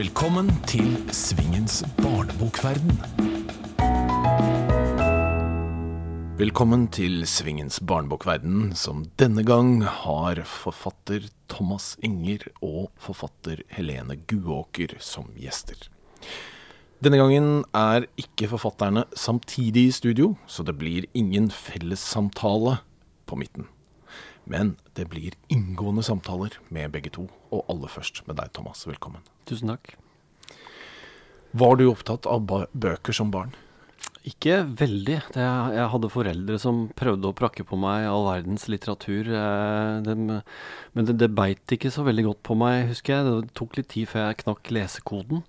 Velkommen til Svingens barnebokverden. Velkommen til Svingens barnebokverden, som denne gang har forfatter Thomas Inger og forfatter Helene Guåker som gjester. Denne gangen er ikke forfatterne samtidig i studio, så det blir ingen fellessamtale på midten. Men det blir inngående samtaler med begge to, og aller først med deg, Thomas. Velkommen. Tusen takk. Var du opptatt av bøker som barn? Ikke veldig. Det, jeg hadde foreldre som prøvde å prakke på meg all verdens litteratur. Eh, men det, det, beit ikke så veldig godt på meg, husker jeg. Det tok litt tid før jeg knakk lesekoden.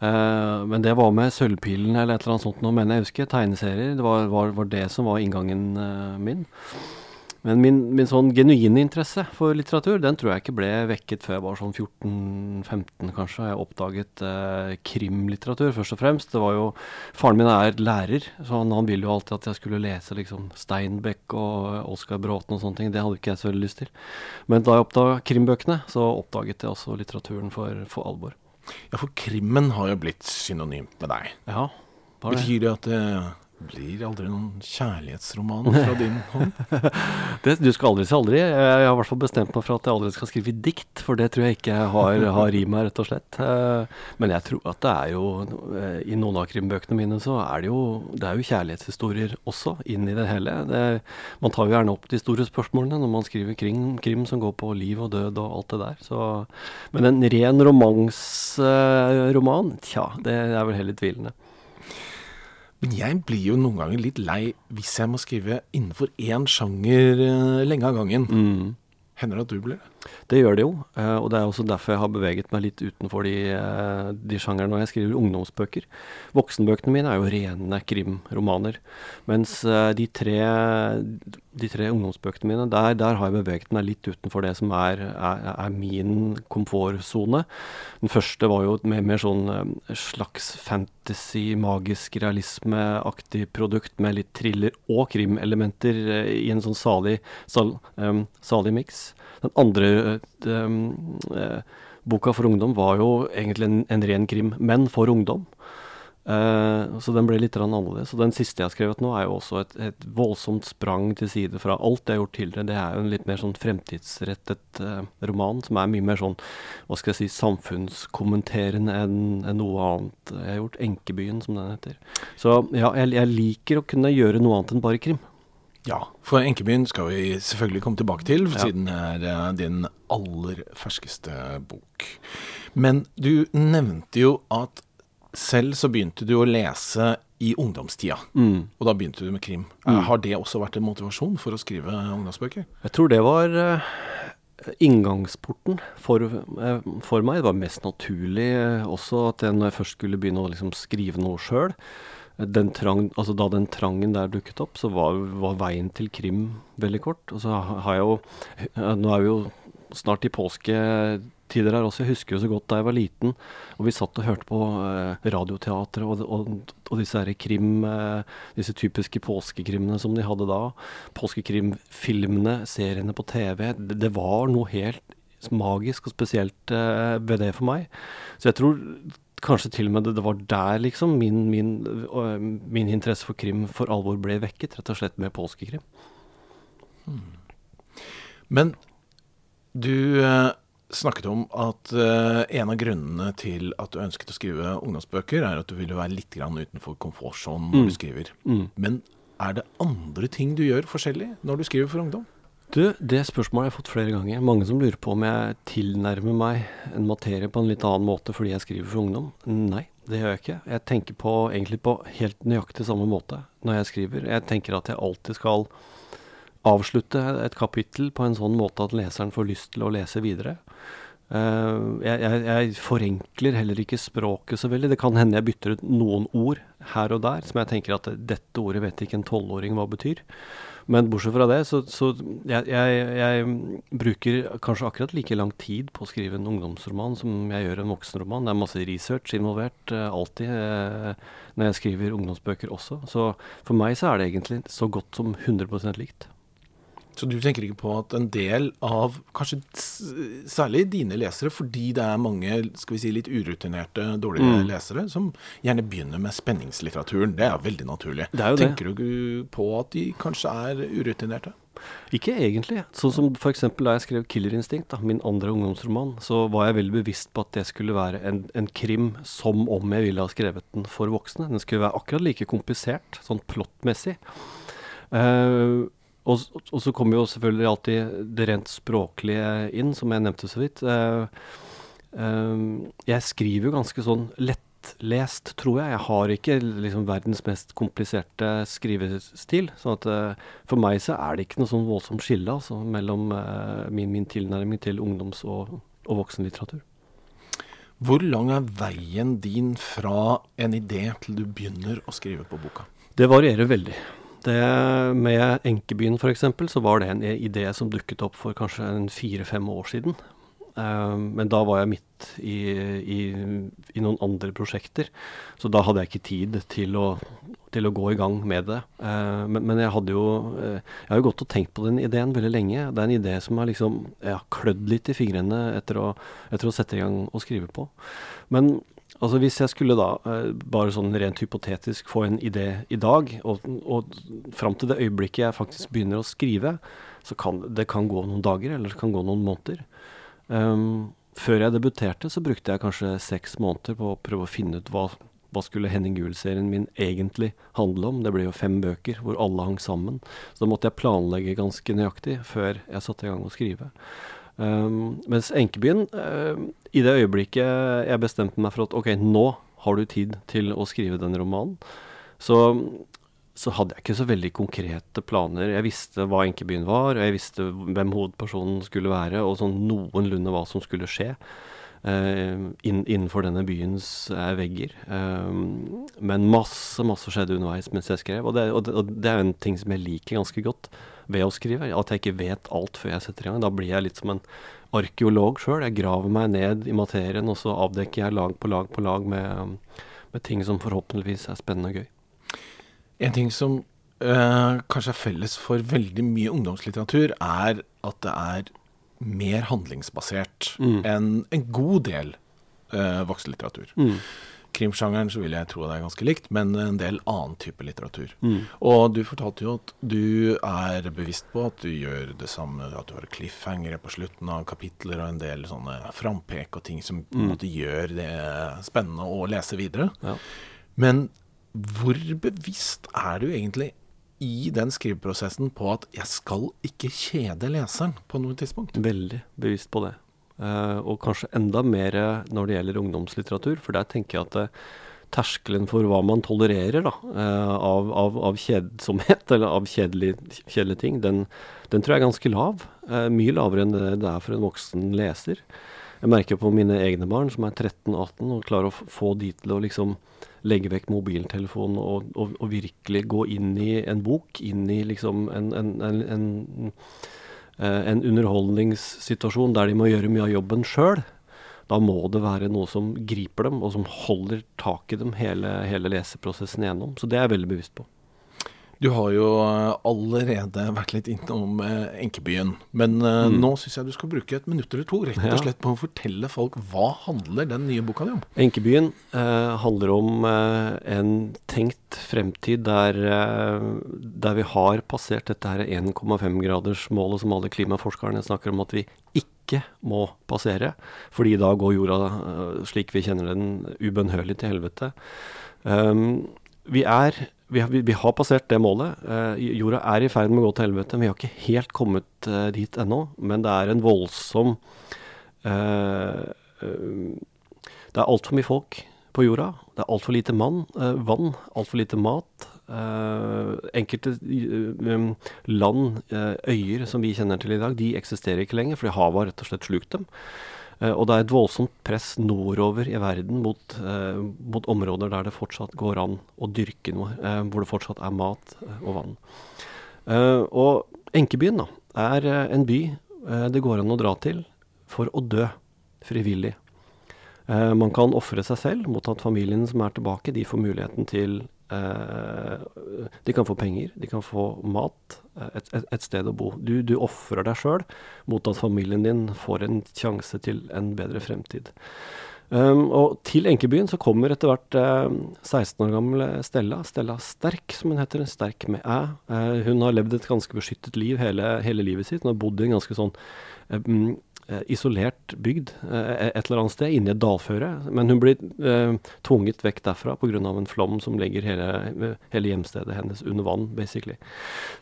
Eh, men det var med Sølvpilen eller et eller annet sånt nå, mener jeg husker. Tegneserier. Det var, var, var det som var inngangen eh, min. Men min, min, sånn genuine interesse for litteratur, den tror jeg ikke ble vekket før jeg var sånn 14-15, kanskje. Jeg oppdaget eh, krimlitteratur, først og fremst. Det var jo Faren min er lærer, så han, han ville jo alltid at jeg skulle lese liksom Steinbeck og Oskar Bråten og sånne ting. Det hadde ikke jeg så veldig lyst til. Men da jeg oppdaga krimbøkene, så oppdaget jeg også litteraturen for, for alvor. Ja, for krimmen har jo blitt synonymt med deg. Ja, det Betyr det at det blir aldri noen kjærlighetsroman fra din hånd? det, du skal aldri si aldri. Jeg har i hvert fall bestemt meg for at jeg aldri skal skrive dikt, for det tror jeg ikke jeg har, har i meg, rett og slett. Eh, men jeg tror at det er jo eh, I noen av krimbøkene mine så er det jo Det er jo kjærlighetshistorier også inn i det hele. Det, man tar jo gjerne opp de store spørsmålene når man skriver krim, krim som går på liv og død og alt det der. Så, men en ren romansroman, tja, det er vel heller tvilende. Men jeg blir jo noen ganger litt lei hvis jeg må skrive innenfor én sjanger uh, lenge av gangen. Mm. Hender det at du blir det? Det gjør det jo, uh, og det er også derfor jeg har beveget meg litt utenfor de, uh, de sjangerne når jeg skriver ungdomsbøker. Voksenbøkene mine er jo rene krimromaner, mens de tre de tre ungdomsbøkene mine, der, der, har jeg beveget meg litt utenfor det som er, er, er min komfortsone. Den første var jo et mer, mer sånn eh, slags fantasy, magisk realisme-aktig produkt med litt thriller og krimelementer i en sånn salig, sal, um, salig miks. Den andre um, eh, boka for ungdom var jo egentlig en, en ren krim, men for ungdom. Eh, så den ble litt annerledes. Og den siste jeg har skrevet nå, er jo også et, et, voldsomt sprang til side fra alt jeg har gjort tidligere. Det er jo en litt mer sånn fremtidsrettet eh, roman, som er mye mer sånn hva skal jeg si, samfunnskommenterende enn en noe annet jeg har gjort. 'Enkebyen', som den heter. Så ja, jeg, jeg, liker å kunne gjøre noe annet enn bare krim. Ja, for 'Enkebyen' skal vi selvfølgelig komme tilbake til, ja. siden det er uh, din aller ferskeste bok. Men du nevnte jo at selv så begynte du å lese i ungdomstida, mm. og da begynte du med krim. Mm. Har det også vært en motivasjon for å skrive ungdomsbøker? Jeg tror det var uh, inngangsporten for, for, meg. Det var mest naturlig også at jeg, når jeg først skulle begynne å liksom, skrive noe sjøl, altså da den trangen der dukket opp, så var, var, veien til krim veldig kort. Og så har jeg jo Nå er vi jo snart i påsketider her også. Jeg husker jo så godt da jeg var liten, og vi satt og hørte på eh, Radioteatret og, og, og, disse her krim, eh, disse typiske påskekrimene som de hadde da. Påskekrimfilmene, seriene på TV. Det, det var noe helt magisk og spesielt eh, ved det for meg. Så jeg tror kanskje til og med det, det var der liksom min, min, min, interesse for krim for alvor ble vekket, rett og slett med påskekrim. Hmm. Men du eh, snakket om at eh, en av grunnene til at du ønsket å skrive ungdomsbøker, er at du ville være litt grann utenfor komfortsonen når mm. du skriver. Mm. Men er det andre ting du gjør forskjellig når du skriver for ungdom? Du, Det spørsmålet har jeg fått flere ganger. Mange som lurer på om jeg tilnærmer meg en materie på en litt annen måte fordi jeg skriver for ungdom. Nei, det gjør jeg ikke. Jeg tenker på, egentlig på helt nøyaktig samme måte når jeg skriver. Jeg tenker at jeg alltid skal avslutte et kapittel på en sånn måte at leseren får lyst til å lese videre. Uh, jeg, jeg, jeg, forenkler heller ikke språket så veldig. Det kan hende jeg bytter ut noen ord her og der som jeg tenker at dette ordet vet ikke en tolvåring hva betyr. Men bortsett fra det, så, så jeg, jeg, bruker kanskje akkurat like lang tid på å skrive en ungdomsroman som jeg gjør en voksenroman. Det er masse research involvert, uh, alltid, uh, når jeg skriver ungdomsbøker også. Så for meg så er det egentlig så godt som 100% likt. Så du tenker ikke på at en del av, kanskje særlig dine lesere, fordi det er mange skal vi si, litt urutinerte, dårlige mm. lesere, som gjerne begynner med spenningslitteraturen. Det er veldig naturlig. Er tenker det. du på at de kanskje er urutinerte? Ikke egentlig. Sånn som f.eks. da jeg skrev 'Killer Instinct', da, min andre ungdomsroman, så var jeg veldig bevisst på at det skulle være en, en, krim som om jeg ville ha skrevet den for voksne. Den skulle være akkurat like komplisert, sånn plottmessig. Uh, og, og, så kommer jo selvfølgelig alltid det rent språklige inn, som jeg nevnte så vidt. Uh, uh, jeg skriver jo ganske sånn lett lettlest, tror jeg. Jeg har ikke liksom verdens mest kompliserte skrivestil. Så at, uh, for meg så er det ikke noe sånn voldsomt skille altså, mellom min, min, tilnærming til ungdoms- og, og voksenlitteratur. Hvor lang er veien din fra en idé til du begynner å skrive på boka? Det varierer veldig. Det med Enkebyen f.eks. så var det en idé som dukket opp for kanskje fire-fem år siden. Uh, men da var jeg midt i, i, i, noen andre prosjekter, så da hadde jeg ikke tid til å, til å gå i gang med det. Uh, men, men, jeg hadde jo uh, Jeg har jo gått og tenkt på den ideen veldig lenge. Det er en idé som har liksom Jeg har klødd litt i fingrene etter å, etter å sette i gang og skrive på. Men altså hvis jeg skulle da, bare sånn rent hypotetisk, få en idé i dag, og, og fram til det øyeblikket jeg faktisk begynner å skrive, så kan det kan gå noen dager, eller det kan gå noen måneder. Um, før jeg debuterte, så brukte jeg kanskje seks måneder på å prøve å finne ut hva, hva skulle Henning Gull-serien min egentlig handle om. Det ble jo fem bøker hvor alle hang sammen. Så da måtte jeg planlegge ganske nøyaktig før jeg satte i gang å skrive. Um, mens Enkebyen, uh, i det øyeblikket jeg bestemte meg for at ok, nå har du tid til å skrive den romanen, så så hadde jeg ikke så veldig konkrete planer. Jeg visste hva Enkebyen var, og jeg visste hvem hovedpersonen skulle være, og sånn noenlunde hva som skulle skje uh, inn, innenfor denne byens uh, vegger. Um, men masse, masse skjedde underveis mens jeg skrev, og det, og, det, og det, er en ting som jeg liker ganske godt ved å skrive. At jeg ikke vet alt før jeg setter i gang. Da blir jeg litt som en arkeolog sjøl. Jeg graver meg ned i materien, og så avdekker jeg lag på lag på lag med, med ting som forhåpentligvis er spennende og gøy. En ting som øh, kanskje er felles for veldig mye ungdomslitteratur, er at det er mer handlingsbasert mm. enn en god del øh, voksenlitteratur. Mm. Krimsjangeren så vil jeg tro det er ganske likt, men en del annen type litteratur. Mm. Og du fortalte jo at du er bevisst på at du gjør det samme, at du har cliffhangere på slutten av kapitler og en del sånne frampek og ting som på en mm. måte gjør det spennende å lese videre. Ja. Men hvor bevisst er du egentlig i den skriveprosessen på at jeg skal ikke kjede leseren på noe tidspunkt? Veldig bevisst på det. Uh, og kanskje enda mer når det gjelder ungdomslitteratur, for der tenker jeg at uh, terskelen for hva man tolererer da, uh, av, av, av, kjedsomhet, eller av kjedelige, kjedelige ting, den, den, tror jeg er ganske lav. mye lavere enn det det er for en voksen leser. Jeg merker på mine egne barn, som er 13-18, og klarer å få de til å liksom legge vekk mobiltelefonen og, og, og, virkelig gå inn i en bok, inn i liksom en, en, en, en, eh, en underholdningssituasjon der de må gjøre mye av jobben sjøl. Da må det være noe som griper dem, og som holder tak i dem hele, hele leseprosessen igjennom. Så det er jeg veldig bevisst på. Du har jo eh, allerede vært litt innom eh, Enkebyen. Men eh, mm. nå syns jeg du skal bruke et minutt eller to rett og slett på å fortelle folk hva handler den nye boka di om? Enkebyen eh, handler om eh, en tenkt fremtid der, eh, der, vi har passert dette her 1,5-gradersmålet som alle klimaforskerne snakker om at vi ikke må passere. Fordi da går jorda slik vi kjenner den ubønnhørlig til helvete. Um, vi er vi har, vi har, passert det målet. Eh, jorda er i ferd med å gå til helvete. Vi har ikke helt kommet eh, dit ennå. Men det er en voldsom eh, eh Det er altfor mye folk på jorda. Det er altfor lite mann, eh, vann, altfor lite mat. Eh, enkelte land, øyer som vi kjenner til i dag, de eksisterer ikke lenger fordi havet har rett og slett slukt dem. Eh, og det er et voldsomt press nordover i verden mot, eh, mot, områder der det fortsatt går an å dyrke noe, eh, hvor det fortsatt er mat og vann. og Enkebyen da, er en by det går an å dra til for å dø frivillig. man kan ofre seg selv mot at familien som er tilbake, de får muligheten til De kan få penger, de kan få mat, eh, et, et, et sted å bo. Du, du ofrer deg sjøl mot at familien din får en sjanse til en bedre fremtid. Um, og til enkebyen så kommer etter hvert eh, 16 år gamle Stella, Stella Sterk som hun heter, Sterk med æ. Eh, hun har levd et ganske beskyttet liv hele, hele, livet sitt. Hun har bodd i en ganske sånn um, isolert bygd et eller annet sted, inni et dalføre. Men hun blir tvunget vekk derfra pga. en flom som legger hele, hele, hjemstedet hennes under vann, basically.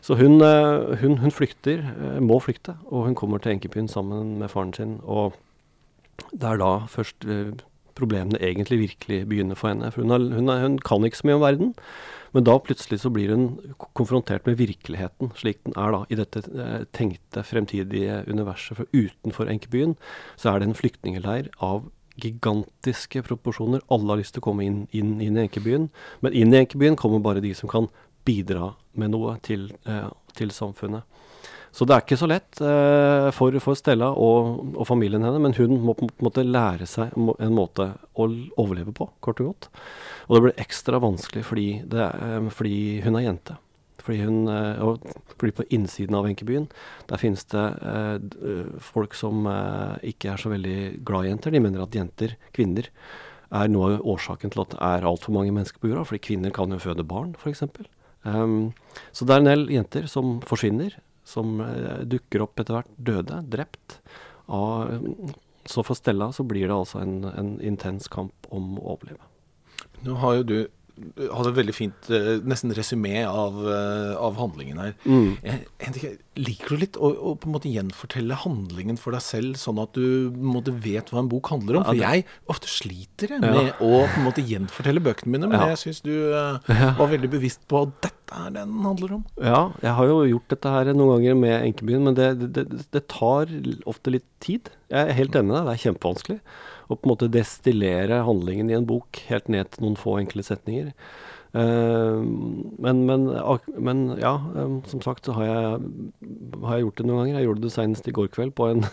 Så hun, hun, hun flykter, må flykte, og hun kommer til enkebyen sammen med faren sin. og det er da først eh, problemene egentlig virkelig begynner for henne. For hun, har, hun, hun, kan ikke så mye om verden, men da plutselig så blir hun konfrontert med virkeligheten slik den er da i dette eh, tenkte fremtidige universet. For utenfor Enkebyen så er det en flyktningleir av gigantiske proporsjoner. Alle har lyst til å komme inn, inn, inn i Enkebyen, men inn i Enkebyen kommer bare de som kan bidra med noe til, eh, til samfunnet. Så det er ikke så lett eh, for, for, Stella og, og, familien henne, men hun må på en måte lære seg en måte å overleve på, kort og godt. Og det blir ekstra vanskelig fordi, er, um, fordi hun er jente. Fordi, hun, og, fordi på innsiden av Enkebyen der finnes det eh, folk som ikke er så veldig glad i jenter. De mener at jenter, kvinner, er noe av årsaken til at det er altfor mange mennesker på jorda. Fordi kvinner kan jo føde barn, f.eks. Um, så det er en del jenter som forsvinner som eh, dukker opp etter hvert, døde, drept. Av, så for Stella så blir det altså en, en intens kamp om å overleve. Nå har jo du hadde et veldig fint uh, nesten resymé av, uh, av, handlingen her. Mm. Jeg, liker du litt å, å, på en måte gjenfortelle handlingen for deg selv, sånn at du på en måte vet hva en bok handler om? For jeg ofte sliter jeg, med ja. å på en måte gjenfortelle bøkene mine, men ja. jeg syns du var veldig bevisst på at dette er det den handler om. Ja, jeg har jo gjort dette her noen ganger med Enkebyen, men det, det, det, det tar ofte litt tid. Jeg er helt enig med deg, det er kjempevanskelig å på en måte destillere handlingen i en bok helt ned til noen få enkle setninger. Uh, men, men, men, ja, um, som sagt så har jeg, har jeg, gjort det noen ganger. Jeg gjorde det senest i går kveld på, en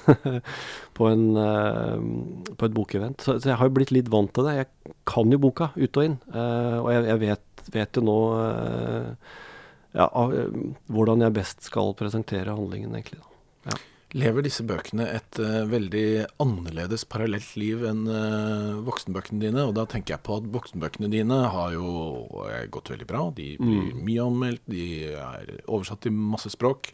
på, en, uh, på et bokevent. Så, så, jeg har jo blitt litt vant til det. Jeg kan jo boka ut og inn. Og jeg, jeg vet, vet, jo nå ja, hvordan jeg best skal presentere handlingen, egentlig. Da. Lever disse bøkene et uh, veldig annerledes parallelt liv enn uh, voksenbøkene dine? Og da tenker jeg på at voksenbøkene dine har jo uh, gått veldig bra. De blir mm. mye anmeldt, de er oversatt til masse språk.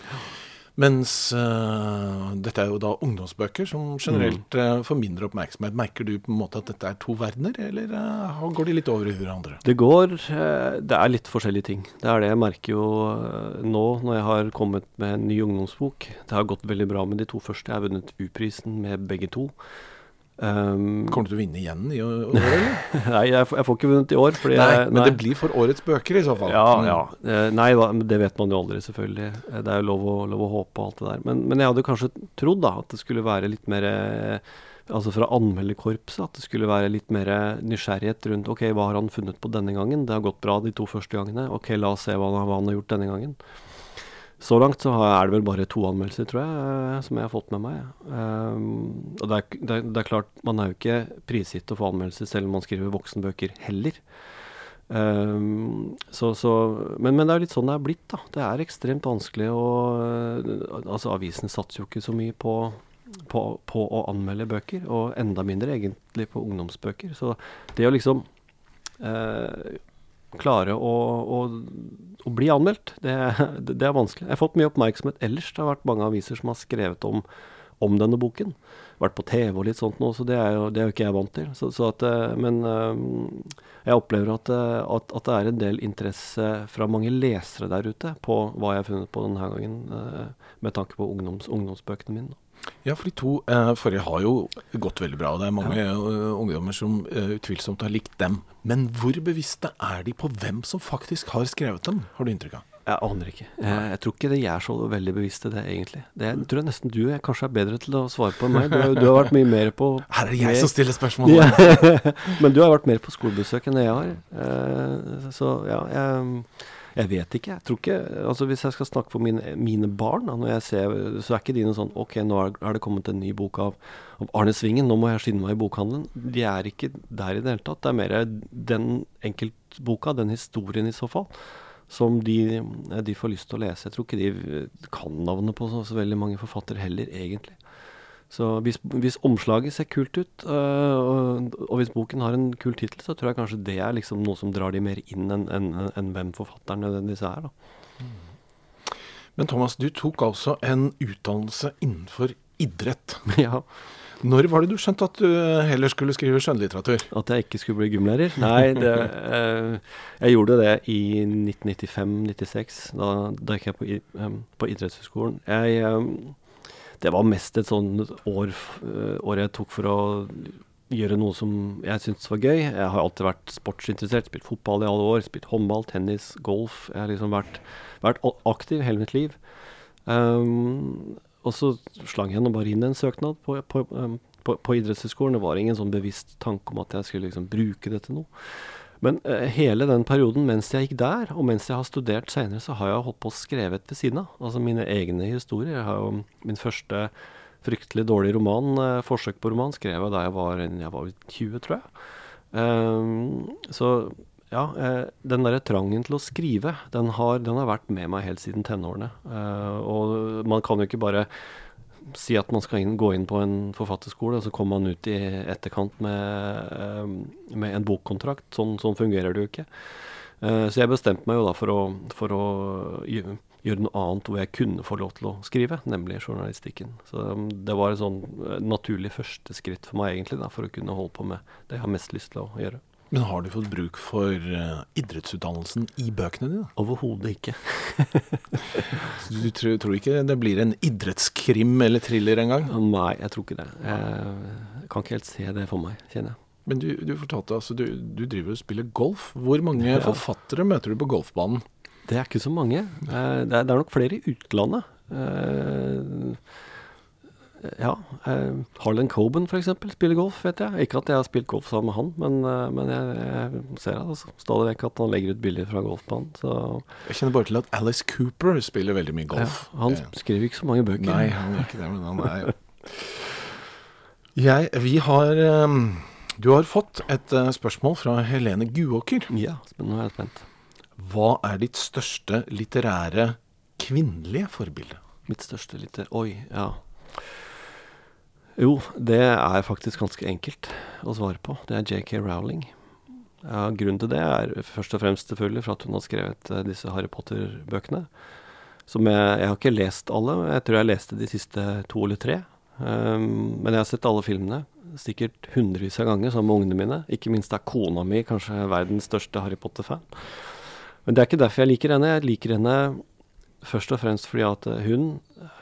Mens uh, dette er jo da ungdomsbøker som generelt uh, får mindre oppmerksomhet. Merker du på en måte at dette er to verdener, eller uh, går de litt over i hverandre? Det går Det er litt forskjellige ting. Det er det jeg merker jo nå når jeg har kommet med en ny ungdomsbok. Det har gått veldig bra med de to første. Jeg har vunnet U-prisen med begge to. Um, Kommer du til å vinne igjen i år, eller? nei, jeg, jeg, får ikke vunnet i år. nei, jeg, men det blir for årets bøker i så fall. Ja, mm. ja. Eh, nei, det vet man jo aldri, selvfølgelig. Eh, det er jo lov å, lov å håpe og alt det der. Men, men, jeg hadde kanskje trodd da, at det skulle være litt mer eh, Altså fra anmelderkorpset, at det skulle være litt mer nysgjerrighet rundt OK, hva har han funnet på denne gangen? Det har gått bra de to første gangene. OK, la oss se hva hva han har gjort denne gangen. Så langt så er det vel bare to anmeldelser, tror jeg, eh, som jeg har fått med meg. Um, og det er, det, er, det er, klart, man er jo ikke prisgitt å få anmeldelser selv om man skriver voksenbøker heller. Um, så, så, men, men, det er litt sånn det er blitt, da. Det er ekstremt vanskelig å Altså, avisen satser jo ikke så mye på, på, på, å anmelde bøker, og enda mindre egentlig på ungdomsbøker. Så det å liksom uh, klare å, å, å, bli anmeldt, det, det, er vanskelig. Jeg har fått mye oppmerksomhet ellers. Det har vært mange aviser som har skrevet om, om denne boken. Vært på TV og litt sånt nå, så det er jo, det er jo ikke jeg vant til. Så, så at, eh, men um, jeg opplever at, eh, at, at, det er en del interesse fra mange lesere der ute på hva jeg har funnet på denne gangen, med tanke på ungdoms, ungdomsbøkene mine. Ja, for de to eh, forrige har jo gått veldig bra. og Det er mange ja. uh, ungdommer som uh, utvilsomt har likt dem. Men hvor bevisste er de på hvem som faktisk har skrevet dem, har du inntrykk av? Jeg aner ikke. Jeg, jeg tror ikke de er så veldig bevisste det, egentlig. Det jeg tror jeg nesten du jeg kanskje er bedre til å svare på enn meg. Du, du, har vært mye mer på Her er det jeg mer, som stiller spørsmål. Ja, men du har vært mer på skolebesøk enn jeg har. Eh, så ja, jeg Jeg vet ikke. jeg tror ikke, altså Hvis jeg skal snakke for mine, mine barn, da, når jeg ser, så er ikke de noe sånn Ok, nå er, det kommet en ny bok av, av Arne Svingen, nå må jeg skynde meg i bokhandelen. De er ikke der i det hele tatt. Det er mer den enkeltboka, den historien i så fall, som de, de, får lyst til å lese. Jeg tror ikke de kan navnet på så, så veldig mange forfattere heller, egentlig. Så hvis, hvis, omslaget ser kult ut, øh, og, og, hvis boken har en kul tittel, så tror jeg kanskje det er liksom noe som drar de mer inn enn en, en, hvem forfatteren nødvendigvis er. Da. Men Thomas, du tok altså en utdannelse innenfor idrett. Ja. Når var det du skjønte at du heller skulle skrive skjønnlitteratur? At jeg ikke skulle bli gymlærer? Nei, det, eh, jeg gjorde det i 1995-96. Da, da gikk jeg på, um, på idrettshøyskolen. Jeg det var mest et sånn år, eh, år jeg tok for å gjøre noe som jeg syntes var gøy. Jeg har alltid vært sportsinteressert, spilt fotball i alle år, spilt håndball, tennis, golf. Jeg har liksom vært, vært aktiv hele mitt liv. Um, og så slang jeg nå bare inn en søknad på, på, um, på, på idrettshøyskolen. Det var ingen sånn bevisst tanke om at jeg skulle liksom bruke det til noe. Men uh, hele den perioden mens jeg gikk der, og mens jeg har studert senere, så har jeg holdt på å skrevet ved siden av. Altså mine egne historier. Jeg har jo min første fryktelig dårlig roman, uh, forsøk på roman, skrev jeg da jeg var, jeg var 20, tror jeg. Um, så ja, uh, den derre trangen til å skrive, den har, den har, vært med meg helt siden tenårene. og man kan jo ikke bare si at man skal inn, gå inn på en forfatterskole, og så kommer man ut i etterkant med, eh, med en bokkontrakt. Sånn, sånn, fungerer det jo ikke. Eh, så jeg bestemte meg jo da for å, for å gjøre, noe annet hvor jeg kunne få lov til å skrive, nemlig journalistikken. Så um, det var et sånn eh, naturlig første skritt for meg egentlig, da, for å kunne holde på med det jeg har mest lyst til å gjøre. Men har du fått bruk for uh, idrettsutdannelsen i bøkene dine? Overhodet ikke. du tror, tror, ikke det blir en idrettskrim eller thriller engang? Nei, jeg tror ikke det. Jeg kan ikke helt se det for meg, kjenner jeg. Men du, du fortalte altså, du, du driver og spiller golf. Hvor mange ja. forfattere møter du på golfbanen? Det er ikke så mange. Eh, det er, det er nok flere i utlandet. Ja. Eh, Harlan Coben f.eks. spiller golf, vet jeg. Ikke at jeg har spilt golf sammen med han, men, eh, men jeg, jeg, ser altså, stadig vekk at han legger ut bilder fra golfbanen. Så. Jeg kjenner bare til at Alice Cooper spiller veldig mye golf. Ja, han eh. skriver ikke så mange bøker. Nei, han gjør ikke det, men han er jo Jeg, vi har um, Du har fått et uh, spørsmål fra Helene Guåker. Ja, nå er jeg spent. Hva er ditt største litterære kvinnelige forbilde? Mitt største litter... Oi, ja. Jo, det er faktisk ganske enkelt å svare på. Det er JK Rowling. Ja, grunnen til det er først og fremst selvfølgelig for at hun har skrevet uh, disse Harry Potter-bøkene. Som jeg, jeg har ikke lest alle, jeg tror jeg leste de siste to eller tre. Um, men jeg har sett alle filmene, sikkert hundrevis av ganger sammen med ungene mine. Ikke minst er kona mi kanskje verdens største Harry Potter-fan. Men det er ikke derfor jeg liker henne. Jeg liker henne først og fremst fordi at hun,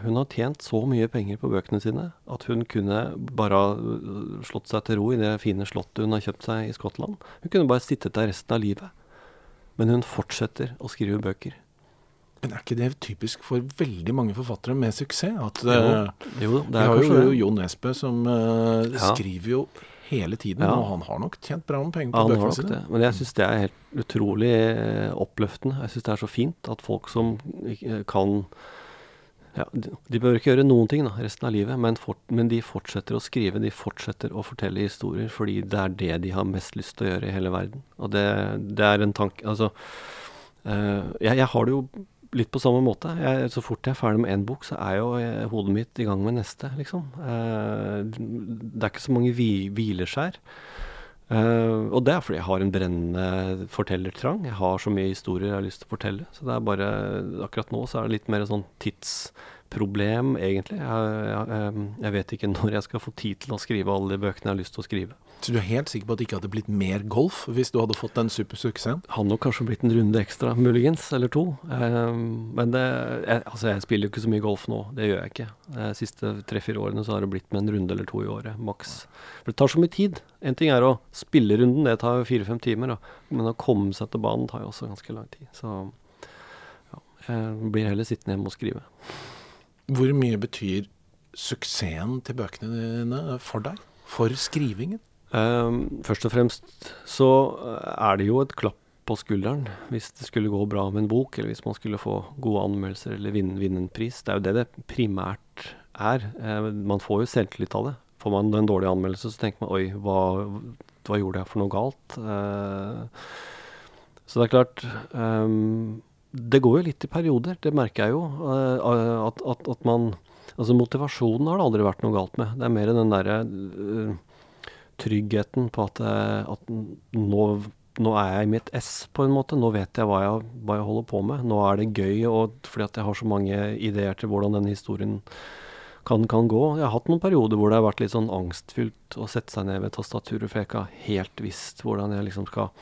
hun, har tjent så mye penger på bøkene sine at hun kunne bare øh, slått seg til ro i det fine slottet hun har kjøpt seg i Skottland. Hun kunne bare sittet der resten av livet. Men hun fortsetter å skrive bøker. Men er ikke det typisk for veldig mange forfattere med suksess? At, jo, øh, jo, det vi har jo Jo Nesbø som uh, ja. skriver jo hele tiden. Ja. Og han har nok tjent bra med penger på ja, bøkene sine. Men jeg syns det er helt utrolig eh, oppløftende. Jeg syns det er så fint at folk som kan ja, de, bør ikke gjøre noen ting da, resten av livet, men, for, men, de fortsetter å skrive, de fortsetter å fortelle historier fordi det er det de har mest lyst til å gjøre i hele verden. Og det, det er en tanke Altså, uh, jeg, jeg, har det jo litt på samme måte. Jeg, så fort jeg er ferdig med én bok, så er jo jeg, hodet mitt i gang med neste, liksom. Eh, det er ikke så mange vi, hvileskjær. Eh, og det er fordi jeg har en brennende fortellertrang. Jeg har så mye historier jeg har lyst til å fortelle. Så det er bare Akkurat nå så er det litt mer sånn tidsproblem, egentlig. Jeg, jeg, jeg vet ikke når jeg skal få tid til å skrive alle de bøkene jeg har lyst til å skrive. Så du er helt sikker på at det ikke hadde blitt mer golf hvis du hadde fått den supersuksessen? Hadde nok kanskje blitt en runde ekstra, muligens, eller to. Men det, jeg, altså jeg spiller jo ikke så mye golf nå, det gjør jeg ikke. De siste tre-fire årene så har det blitt med en runde eller to i året, maks. For det tar så mye tid. En ting er å spille runden, det tar fire-fem timer. Da. Men å komme seg til banen tar jo også ganske lang tid. Så ja, jeg blir heller sittende hjemme og skrive. Hvor mye betyr suksessen til bøkene dine for deg? For skrivingen? Um, først og fremst så er det jo et klapp på skulderen hvis det skulle gå bra med en bok, eller hvis man skulle få gode anmeldelser eller vinne, vinne en pris. Det er jo det det primært er. Eh, man får jo selvtillit av det. Får man en dårlig anmeldelse, så tenker man oi, hva, hva gjorde jeg for noe galt? Uh, så det er klart um, Det går jo litt i perioder, det merker jeg jo. Uh, at, at, at, man Altså motivasjonen har det aldri vært noe galt med. Det er mer den derre uh, tryggheten på at, at nå, nå, er jeg i mitt ess, på en måte. Nå vet jeg hva jeg, hva jeg holder på med. Nå er det gøy, og fordi at jeg har så mange ideer til hvordan denne historien kan, kan, gå. Jeg har hatt noen perioder hvor det har vært litt sånn angstfylt å sette seg ned ved tastaturet, for jeg ikke har helt visst hvordan jeg liksom skal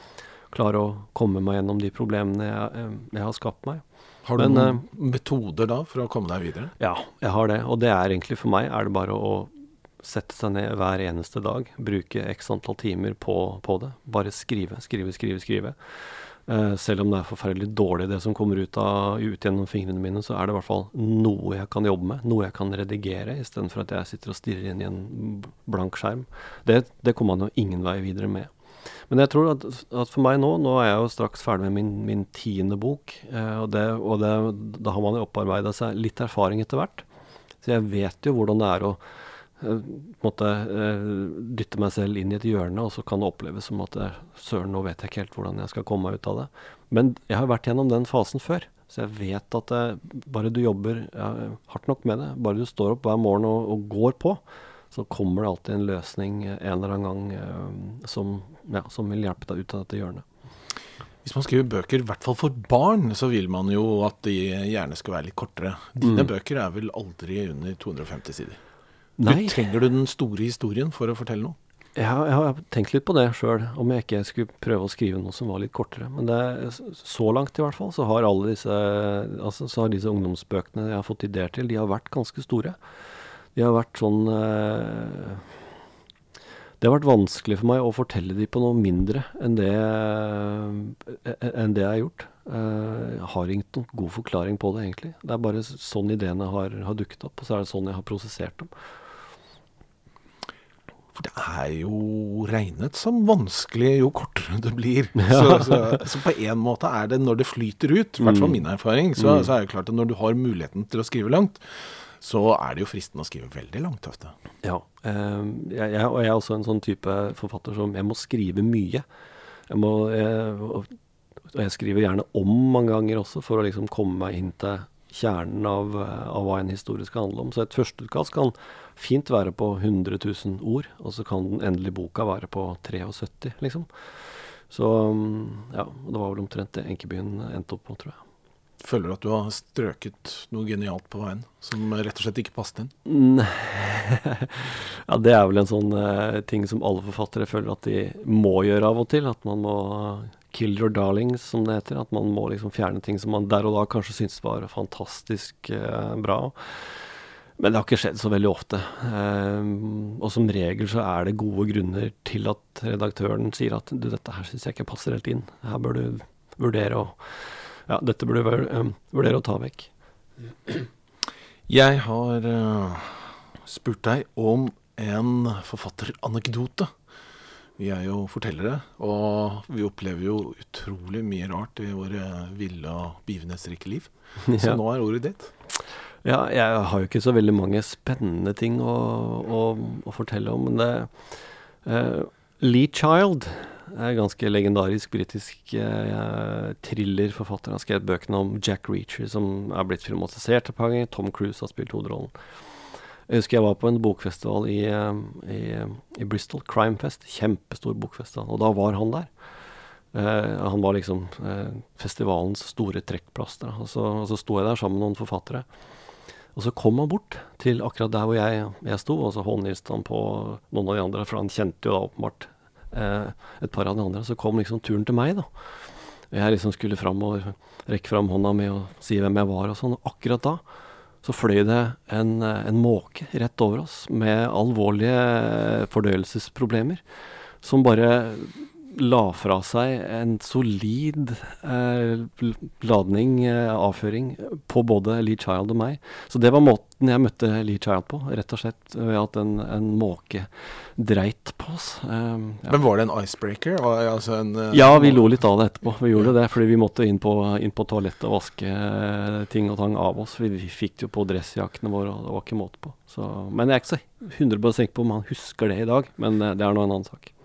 klare å komme meg gjennom de problemene jeg, eh, jeg har skapt meg. Har du Men, noen uh, metoder da for å komme deg videre? Ja, jeg har det. Og det er egentlig for meg er det bare å sette seg ned hver eneste dag. Bruke x antall timer på, på det. Bare skrive, skrive, skrive, skrive. Uh, selv om det er forferdelig dårlig det som kommer ut, av, ut, gjennom fingrene mine, så er det i hvert fall noe jeg kan jobbe med. Noe jeg kan redigere, istedenfor at jeg sitter og stirrer inn i en blank skjerm. Det, det kommer man jo ingen vei videre med. Men jeg tror at, at, for meg nå Nå er jeg jo straks ferdig med min, min tiende bok. Eh, og, det, og det, da har man jo opparbeida seg litt erfaring etter hvert. Så jeg vet jo hvordan det er å eh, måtte, eh, dytte meg selv inn i et hjørne, og så kan det oppleves som at eh, søren, nå vet jeg ikke helt hvordan jeg skal komme meg ut av det. Men jeg har vært gjennom den fasen før. Så jeg vet at eh, bare du jobber ja, hardt nok med det, bare du står opp hver morgen og, og går på, så kommer det alltid en løsning en eller annen gang uh, som, ja, som, vil hjelpe deg ut av dette hjørnet. Hvis man skriver bøker, i hvert fall for barn, så vil man jo at de gjerne skal være litt kortere. Dine mm. bøker er vel aldri under 250 sider? Nei. Du, trenger du den store historien for å fortelle noe? Ja, jeg har tenkt litt på det sjøl, om jeg ikke skulle prøve å skrive noe som var litt kortere. Men det, så langt i hvert fall, så har alle disse, altså, så har disse ungdomsbøkene jeg har fått ideer til, de har vært ganske store. De har vært sånn eh, Det har vært vanskelig for meg å fortelle dem på noe mindre enn det, eh, enn det jeg har gjort. Eh, jeg har ingen god forklaring på det, egentlig. Det er bare sånn ideene har, har dukket opp, og så er det sånn jeg har prosessert dem. For det er jo regnet som vanskelig jo kortere det blir. Ja. Så, så, så, på en måte er det når det flyter ut, i hvert fall mm. min erfaring, så, mm. så er det klart at når du har muligheten til å skrive langt, så er det jo fristende å skrive veldig langt ofte. Ja, eh, jeg, jeg, og jeg er også en sånn type forfatter som jeg må skrive mye. Jeg må, jeg, og jeg skriver gjerne om mange ganger også, for å liksom komme meg inn til kjernen av, av hva en historie skal handle om. Så et førsteutkast kan fint være på 100 000 ord, og så kan den endelige boka være på 73, liksom. Så ja, det var vel omtrent det Enkebyen endte opp på, tror jeg. Føler at du har strøket noe genialt på veien, som rett og slett ikke passet inn? ja, det er vel en sånn uh, ting som alle forfattere føler at de må gjøre av og til. At man må kill your darlings, som det heter. At man må liksom fjerne ting som man der og da kanskje syntes var fantastisk uh, bra. Men det har ikke skjedd så veldig ofte. Um, og som regel så er det gode grunner til at redaktøren sier at du, dette her syns jeg ikke passer helt inn. Her bør du vurdere å ja, dette burde vel um, vurdere å ta vekk. Jeg har uh, spurt deg om en forfatteranekdote. Vi er jo fortellere, og vi opplever jo utrolig mye rart i våre ville og begivenhetsrike liv. Ja. Så nå er ordet ditt. Ja, jeg har jo ikke så veldig mange spennende ting å, å, å fortelle om, men det uh, Lee Child ganske legendarisk britisk eh, thrillerforfatter. Han skrev bøkene om Jack Reacher, som er blitt filmatisert et par ganger. Tom Cruise har spilt hovedrollen. Jeg husker jeg var på en bokfestival i, eh, i, i Bristol, Crimefest. Kjempestor bokfestival. Og da var han der. Eh, han var liksom eh, festivalens store trekkplaster. Og, så, og så sto jeg der sammen med noen forfattere. Og så kom han bort til akkurat der hvor jeg, jeg sto, og så håndhilste han på noen av de andre, for han kjente jo da åpenbart et par av de andre. Så kom liksom turen til meg, da. Jeg liksom skulle fram og rekke fram hånda mi og si hvem jeg var og sånn. Og akkurat da så fløy det en, en måke rett over oss med alvorlige fordøyelsesproblemer. Som bare la fra seg en solid eh, ladning, eh, avføring, på både Lee Child og meg. Så det var måten jeg møtte Lee Child på, rett og slett ved at en, en måke dreit på oss. Eh, ja. Men var det en icebreaker? Altså en, uh, ja, vi lo litt av det etterpå. Vi gjorde det fordi vi måtte inn på, inn på toalettet og vaske uh, ting og tang av oss. Vi, vi fikk jo på dressjakkene våre, og det var ikke måte på. Så, men jeg er ikke så 100 sikker på om han husker det i dag, men uh, det er nå en annen sak.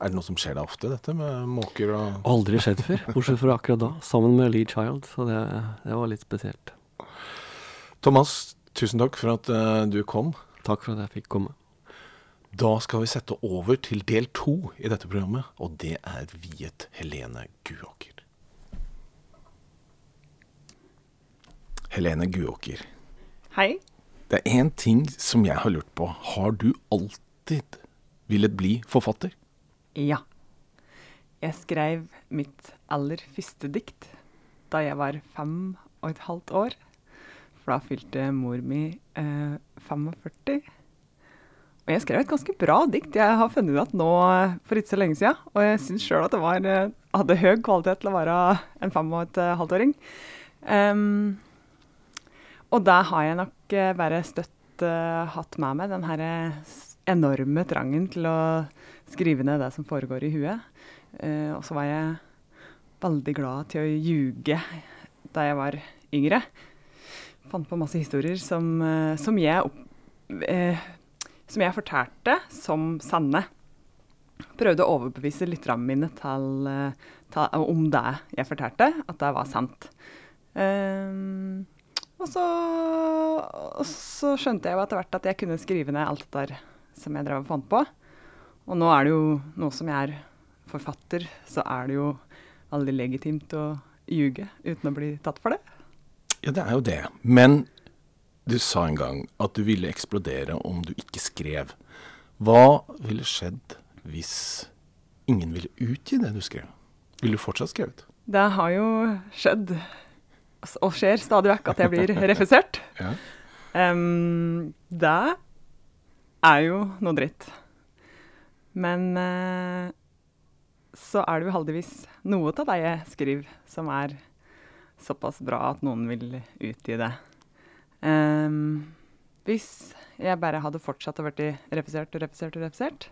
Er det noe som skjer deg ofte, dette med måker og Aldri skjedd før, bortsett fra akkurat da, sammen med Lee Child. Så det, det var litt spesielt. Thomas, tusen takk for at uh, du kom. Takk for at jeg fikk komme. Da skal vi sette over til del to i dette programmet, og det er viet Helene Guåker. Helene Guåker. Hei. Det er én ting som jeg har lurt på. Har du alltid villet bli forfatter? Ja. Jeg skrev mitt aller første dikt da jeg var fem og et halvt år. For da fylte mor mi eh, 45. Og jeg skrev et ganske bra dikt. Jeg har funnet ut at nå for ikke så lenge siden. Og jeg syns sjøl at det var, eh, hadde høy kvalitet til å være en fem og et halvt-åring. Um, og da har jeg nok uh, bare støtt uh, hatt med meg den her enorme trangen til å skrive ned det som foregår i huet. Eh, og så var jeg veldig glad til å ljuge da jeg var yngre. Fant på masse historier som, uh, som, jeg, opp, eh, som jeg fortalte som sanne. Prøvde å overbevise lytterne mine til, til, om det jeg fortalte, at det var sant. og, så, og så skjønte jeg jo etter hvert at jeg kunne skrive ned alt det der som jeg drev og fant på. Og nå er det jo noe som jeg er forfatter, så er det jo aldri legitimt å ljuge uten å bli tatt for det. Ja, det er jo det. Men du sa en gang at du ville eksplodere om du ikke skrev. Hva ville skjedd hvis ingen ville utgi det du skrev? Ville du fortsatt skrevet? Det har jo skjedd, og skjer stadig vekk, at jeg blir refusert. ja. um, det er jo noe dritt. Men eh, så er det jo heldigvis noe av det jeg skriver, som er såpass bra at noen vil utgi det. Um, hvis jeg bare hadde fortsatt å bli refusert og refusert og refusert,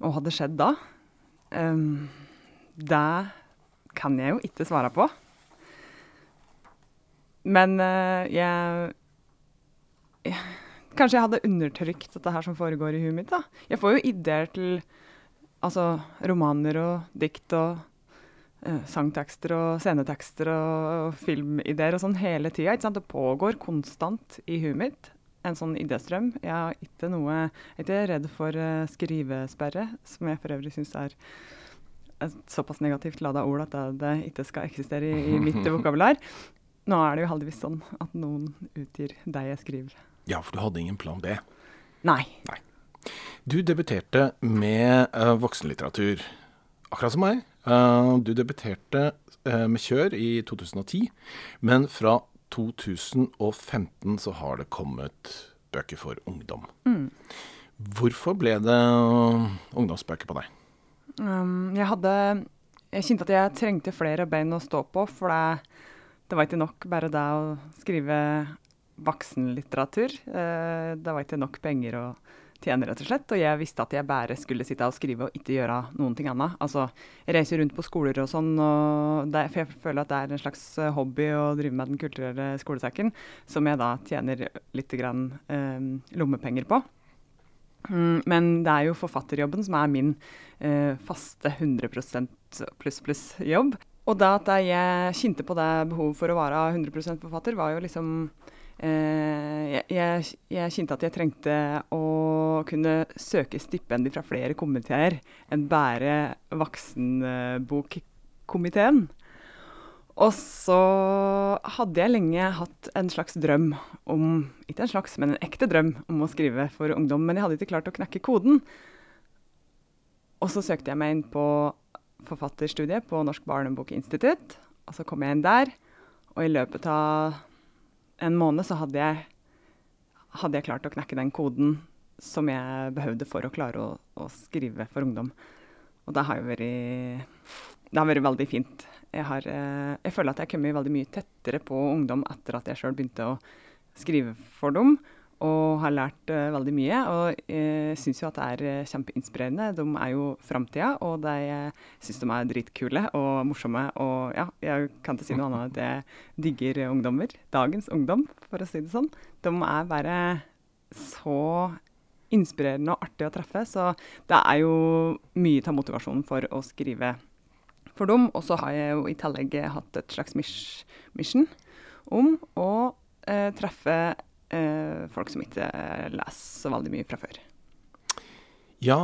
og hadde skjedd da um, Det kan jeg jo ikke svare på. Men uh, jeg, jeg Kanskje jeg hadde undertrykt dette her som foregår i huet mitt. da. Jeg får jo ideer til altså, romaner og dikt og uh, sangtekster og scenetekster og, og filmideer og sånn hele tida. Det pågår konstant i huet mitt. En sånn idéstrøm. Jeg er ikke noe Jeg er ikke redd for uh, skrivesperre, som jeg for øvrig syns er et såpass negativt lada ord at det, det, ikke skal eksistere i, i mitt vokabular. Nå er det jo heldigvis sånn at noen utgir deg jeg skriver. Ja, for du hadde ingen plan B? Nei. Nei. Du debuterte med uh, voksenlitteratur, akkurat som meg. Uh, du debuterte uh, med Kjør i 2010, men fra 2015 så har det kommet bøker for ungdom. Mm. Hvorfor ble det ungdomsbøker på deg? Um, jeg hadde Jeg kjente at jeg trengte flere bein å stå på, for det, det var ikke nok bare det å skrive voksenlitteratur. Eh, det var ikke nok penger å tjene, rett og slett. Og jeg visste at jeg bare skulle sitte og skrive og ikke gjøre noen ting annet. Altså, reiser rundt på skoler og sånn, og det, for jeg føler at det er en slags eh, hobby å drive med Den kulturelle skolesekken, som jeg da tjener litt grann, eh, lommepenger på. Mm, men det er jo forfatterjobben som er min eh, faste 100% pluss pluss jobb. Og da at jeg kjente på det behovet for å være 100% forfatter, var jo liksom jeg, jeg, jeg, kjente at jeg trengte å kunne søke stipendi fra flere komiteer enn bare voksenbokkomiteen. Og så hadde jeg lenge hatt en slags drøm om Ikke en slags, men en ekte drøm om å skrive for ungdom. Men jeg hadde ikke klart å knekke koden. Og så søkte jeg meg inn på forfatterstudiet på Norsk barnebokinstitutt. Og så kom jeg inn der. Og i løpet av en måned så hadde jeg, hadde jeg, klart å knekke den koden som jeg behøvde for å klare å, å skrive for ungdom. Og det har jo vært Det har vært veldig fint. Jeg, har, eh, jeg føler at jeg har kommet veldig mye tettere på ungdom etter at jeg sjøl begynte å skrive for dem. Og har lært uh, veldig mye. Og uh, syns jo at det er uh, kjempeinspirerende. De er jo framtida, og de, syns de er dritkule og morsomme. Og ja, jeg kan ikke si noe annet enn at jeg digger ungdommer. Dagens ungdom, for å si det sånn. De er bare så inspirerende og artig å treffe. Så det er jo mye av motivasjonen for å skrive for dem. Og så har jeg jo i tillegg hatt et slags mission om å eh, treffe eh, folk som ikke leser så veldig mye fra før. Ja,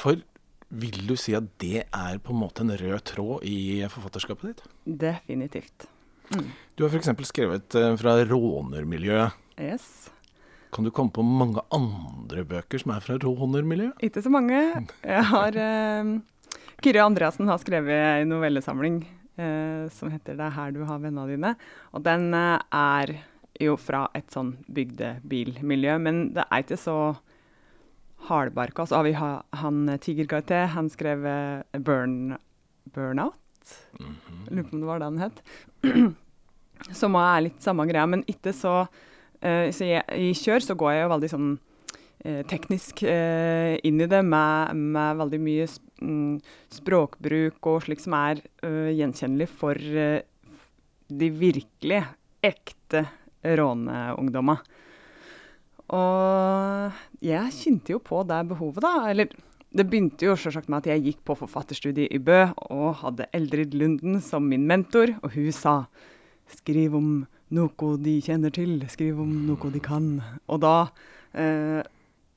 for vil du si at det er på en måte en rød tråd i forfatterskapet ditt? Definitivt. Mm. Du har f.eks. skrevet eh, fra rånermiljøet. Yes. Kan du komme på mange andre bøker som er fra rånermiljøet? Ikke så mange. Jeg har eh, Kyrre Andreassen har skrevet en novellesamling eh, som heter 'Det er her du har vennene dine'. Og den eh, er jo fra et sånn bygdebilmiljø, men det er ikke så hardbarka. Så har vi ha, han Tiger Gaité, han skrev uh, burn, 'Burnout'. Mm -hmm. Lurer på om det var det han het. Som er litt samme greia, men ikke så uh, Så jeg, i kjør så går jeg jo veldig sånn uh, teknisk inn i det, med, med veldig mye sp mm, språkbruk og slik som er gjenkjennelig for de virkelig ekte råneungdommer. Og jeg kjente jo på det behovet, da. Eller det begynte jo selvsagt med at jeg gikk på forfatterstudiet i Bø og hadde Eldrid Lunden som min mentor, og hun sa skriv om noe de kjenner til, skriv om noe de kan. Og da eh,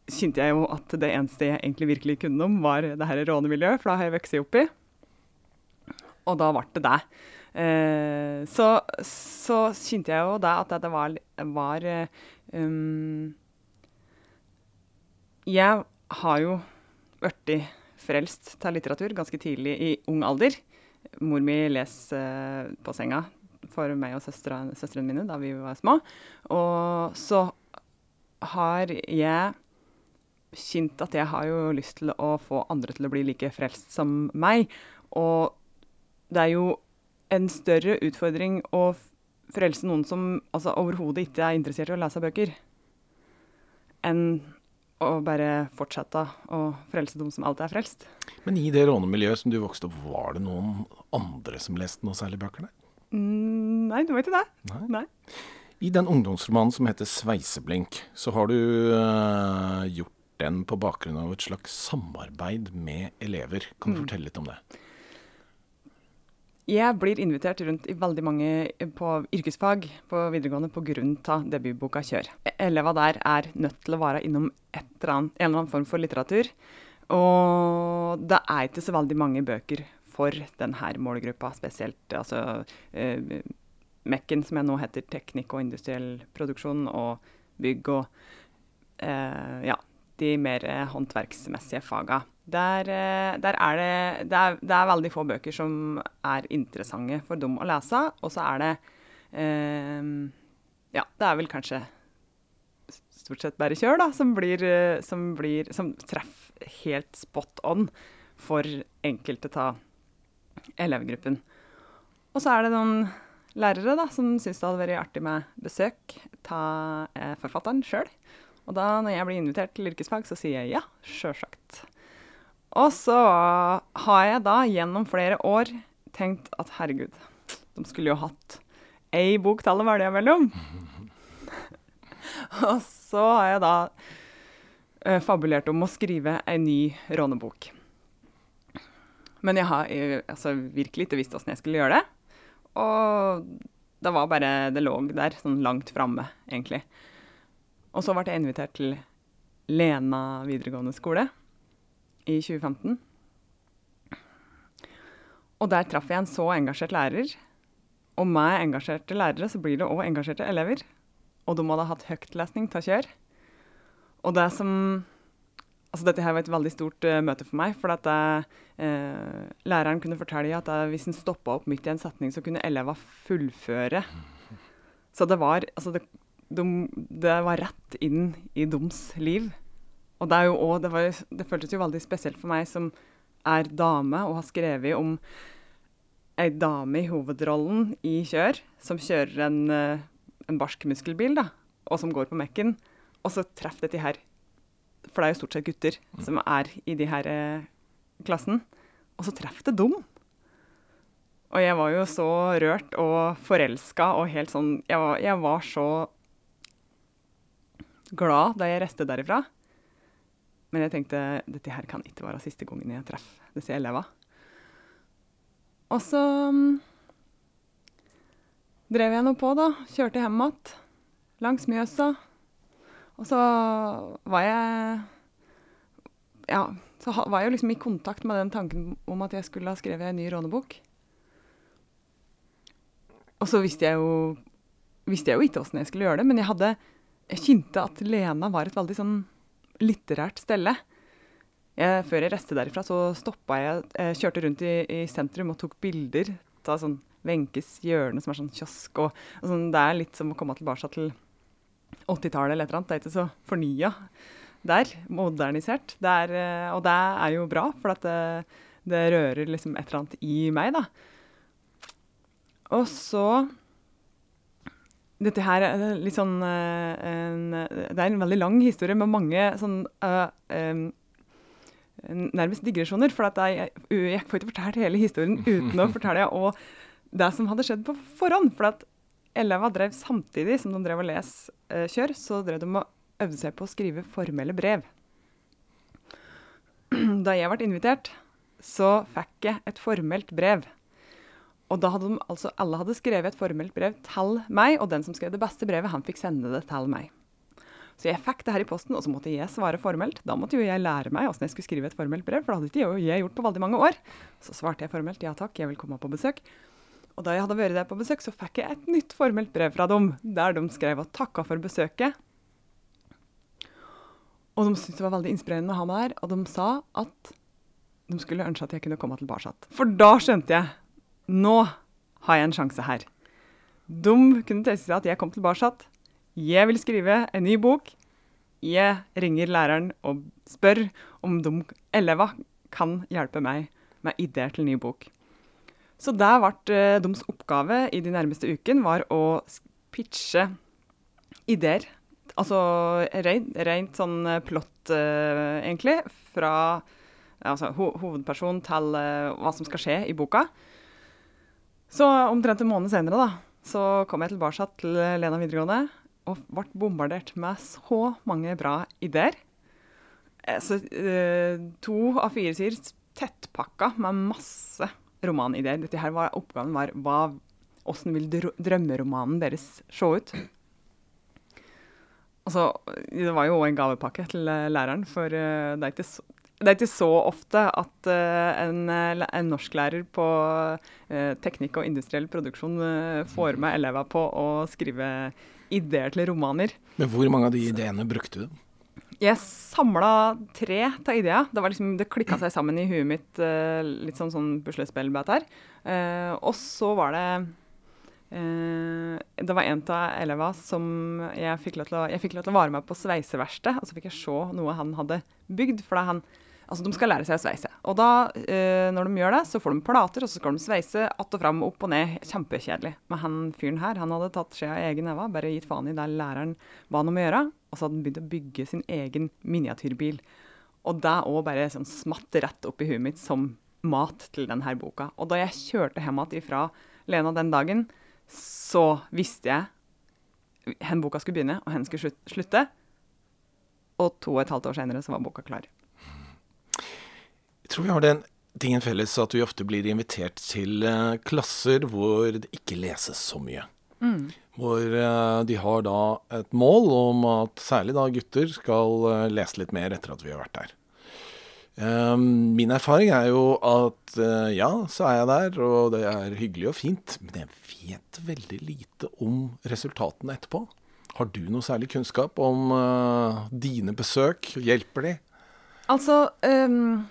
kjente jeg jo at det eneste jeg egentlig virkelig kunne om, var det her rånemiljøet, for da har jeg vokst opp i. Og da ble det det. Eh, så, så kjente jeg jo da at det var, var um, Jeg har jo blitt frelst til litteratur ganske tidlig i ung alder. Mor mi leser uh, på senga for meg og søstrene mine da vi var små. Og så har jeg kjent at jeg har jo lyst til å få andre til å bli like frelst som meg. Og det er jo en større utfordring å frelse noen som altså, overhodet ikke er interessert i å lese bøker, enn å bare fortsette å frelse dem som alltid er frelst. Men i det rånemiljøet som du vokste opp, var det noen andre som leste noe særlig bøker der? Mm, nei, det var ikke det. Nei. nei. I den ungdomsromanen som heter 'Sveiseblink', så har du uh, gjort den på bakgrunn av et slags samarbeid med elever. Kan du mm. fortelle litt om det? Jeg blir invitert rundt i veldig mange på yrkesfag på videregående pga. debutboka 'Kjør'. Eleva der er nødt til å være innom eller annet, en eller annen form for litteratur. Og det er ikke så veldig mange bøker for denne målgruppa, spesielt altså eh, Mekken, som jeg nå heter Teknikk og industriell produksjon, og bygg og eh, ja, de mer håndverksmessige faga. Der, eh, der er det, det er, det er, veldig få bøker som er interessante for dem å lese. Og så er det eh, Ja, det er vel kanskje stort sett bare kjør, da, som blir, eh, som, blir, som treffer helt spot on for enkelte av elevgruppen. Og så er det noen lærere da, som syns det hadde vært artig med besøk av eh, forfatteren sjøl. Og da når jeg blir invitert til yrkesfag, så sier jeg ja, sjølsagt. Og så har jeg da gjennom flere år tenkt at herregud, de skulle jo hatt ei bok til å velge mellom. og så har jeg da uh, fabulert om å skrive ei ny rånebok. Men jeg har altså, virkelig ikke visst åssen jeg skulle gjøre det. Og det var bare Det lå der, sånn langt framme, egentlig. Og så ble jeg invitert til Lena videregående skole i 2015. Og der traff jeg en så engasjert lærer. Og med engasjerte lærere så blir det òg engasjerte elever. Og de hadde hatt høytlesning til kjør. Og det som Altså dette her var et veldig stort uh, møte for meg. For at uh, læreren kunne fortelle at uh, hvis en stoppa opp midt i en setning, så kunne elevene fullføre. Så det var, altså det, de, det var rett inn i deres liv. Og det, jo også, det, var, det, føltes jo veldig spesielt for meg som er dame og har skrevet om ei dame i hovedrollen i Kjør, som kjører en, eh, en barsk muskelbil, da, og som går på Mekken. Og så treffer dette her For det er jo stort sett gutter som er i de her eh, klassen. Og så treffer det dem. Og jeg var jo så rørt og forelska og helt sånn jeg var, jeg var, så glad da jeg reiste derifra. Men jeg tenkte dette her kan ikke være siste gangen jeg treffer disse elevene. Og så um, drev jeg nå på, da. Kjørte hjem igjen langs Mjøsa. Og så var jeg Ja, så var jeg liksom i kontakt med den tanken om at jeg skulle ha skrevet en ny rånebok. Og så visste jeg jo, visste jeg jo ikke åssen jeg skulle gjøre det, men jeg hadde Jeg kjente at Lena var et veldig sånn litterært stelle. Jeg, før jeg reiste derifra, så stoppa jeg, jeg kjørte rundt i, i, sentrum og tok bilder av sånn Wenches hjørne, som er sånn kiosk. Og, og sånn, det er litt som å komme tilbake til 80-tallet eller et eller annet. Det er ikke så fornya der. Modernisert. Det er, og det er jo bra, for det, det, rører liksom et eller annet i meg, da. Og så Dette her er litt sånn en, Det er en veldig lang historie med mange sånn uh, um, nærmest digresjoner. For jeg, jeg, får ikke fortalt hele historien uten å fortelle og det som hadde skjedd på forhånd. For at elever drev samtidig som de drev og les uh, kjør, så drev de og øvde seg på å skrive formelle brev. Da jeg ble invitert, så fikk jeg et formelt brev og da hadde de, altså alle hadde skrevet et formelt brev til meg, og den som skrev det beste brevet, han fikk sende det til meg. Så jeg fikk det her i posten, og så måtte jeg svare formelt. Da måtte jo jeg lære meg åssen jeg skulle skrive et formelt brev, for det hadde ikke jeg gjort på veldig mange år. Så svarte jeg formelt ja takk, jeg vil komme på besøk. Og da jeg hadde vært der på besøk, så fikk jeg et nytt formelt brev fra dem, der de skrev og takka for besøket. Og de syntes det var veldig inspirerende å ha meg der, og de sa at de skulle ønske at jeg kunne komme tilbake. For da skjønte jeg nå har jeg en sjanse her. De kunne tenke seg at jeg kom tilbake. Jeg vil skrive en ny bok. Jeg ringer læreren og spør om de elevene kan hjelpe meg med ideer til ny bok. Så der ble uh, deres oppgave i de nærmeste ukene var å pitche ideer. Altså rent, rent sånn eh, plott, uh, egentlig, fra altså, ho hovedperson til hva som skal skje i boka. Så omtrent en måned senere da, så kom jeg tilbake til Lena videregående og ble bombardert med så mange bra ideer. Eh, så, eh, to av fire sider tettpakka med masse romanideer. Dette her var, Oppgaven var hva, hvordan vil drømmeromanen deres se ut? Altså, det var jo en gavepakke til eh, læreren, for det er ikke så, det er ikke så ofte at uh, en, eh, en norsklærer på uh, teknikk og industriell produksjon får med elever på å skrive ideer til romaner. Men hvor mange av de ideene brukte du? Jeg samla tre av ideer. Det, liksom, det klikka seg sammen i huet mitt, litt sånn, sånn puslespill her. og så var det det var en av elevene som jeg fikk lov til å, jeg fikk lov til å være med på sveiseverksted. Og så fikk jeg se noe han hadde bygd. For da han, Altså, De skal lære seg å sveise. Og da, eh, når de gjør det, så får de plater, og så skal de sveise att og fram, opp og ned. Kjempekjedelig. Men han fyren her han hadde tatt skjea i egen neve, bare gitt faen i det læreren ba han om å gjøre. Og så hadde han begynt å bygge sin egen miniatyrbil. Og det òg bare sånn smatt rett opp i huet mitt som mat til denne boka. Og da jeg kjørte hjem igjen fra Lena den dagen, så visste jeg hvor boka skulle begynne, og hvor skulle slutte. Og to og et halvt år senere så var boka klar. Jeg tror vi har den tingen felles at vi ofte blir invitert til uh, klasser hvor det ikke leses så mye. Mm. Hvor uh, de har da et mål om at særlig da gutter skal uh, lese litt mer etter at vi har vært der. min erfaring er jo at ja, så er jeg der, og det er hyggelig og fint, men jeg vet veldig lite om resultatene etterpå. Har du noe særlig kunnskap om dine besøk? Hjelper de? Altså um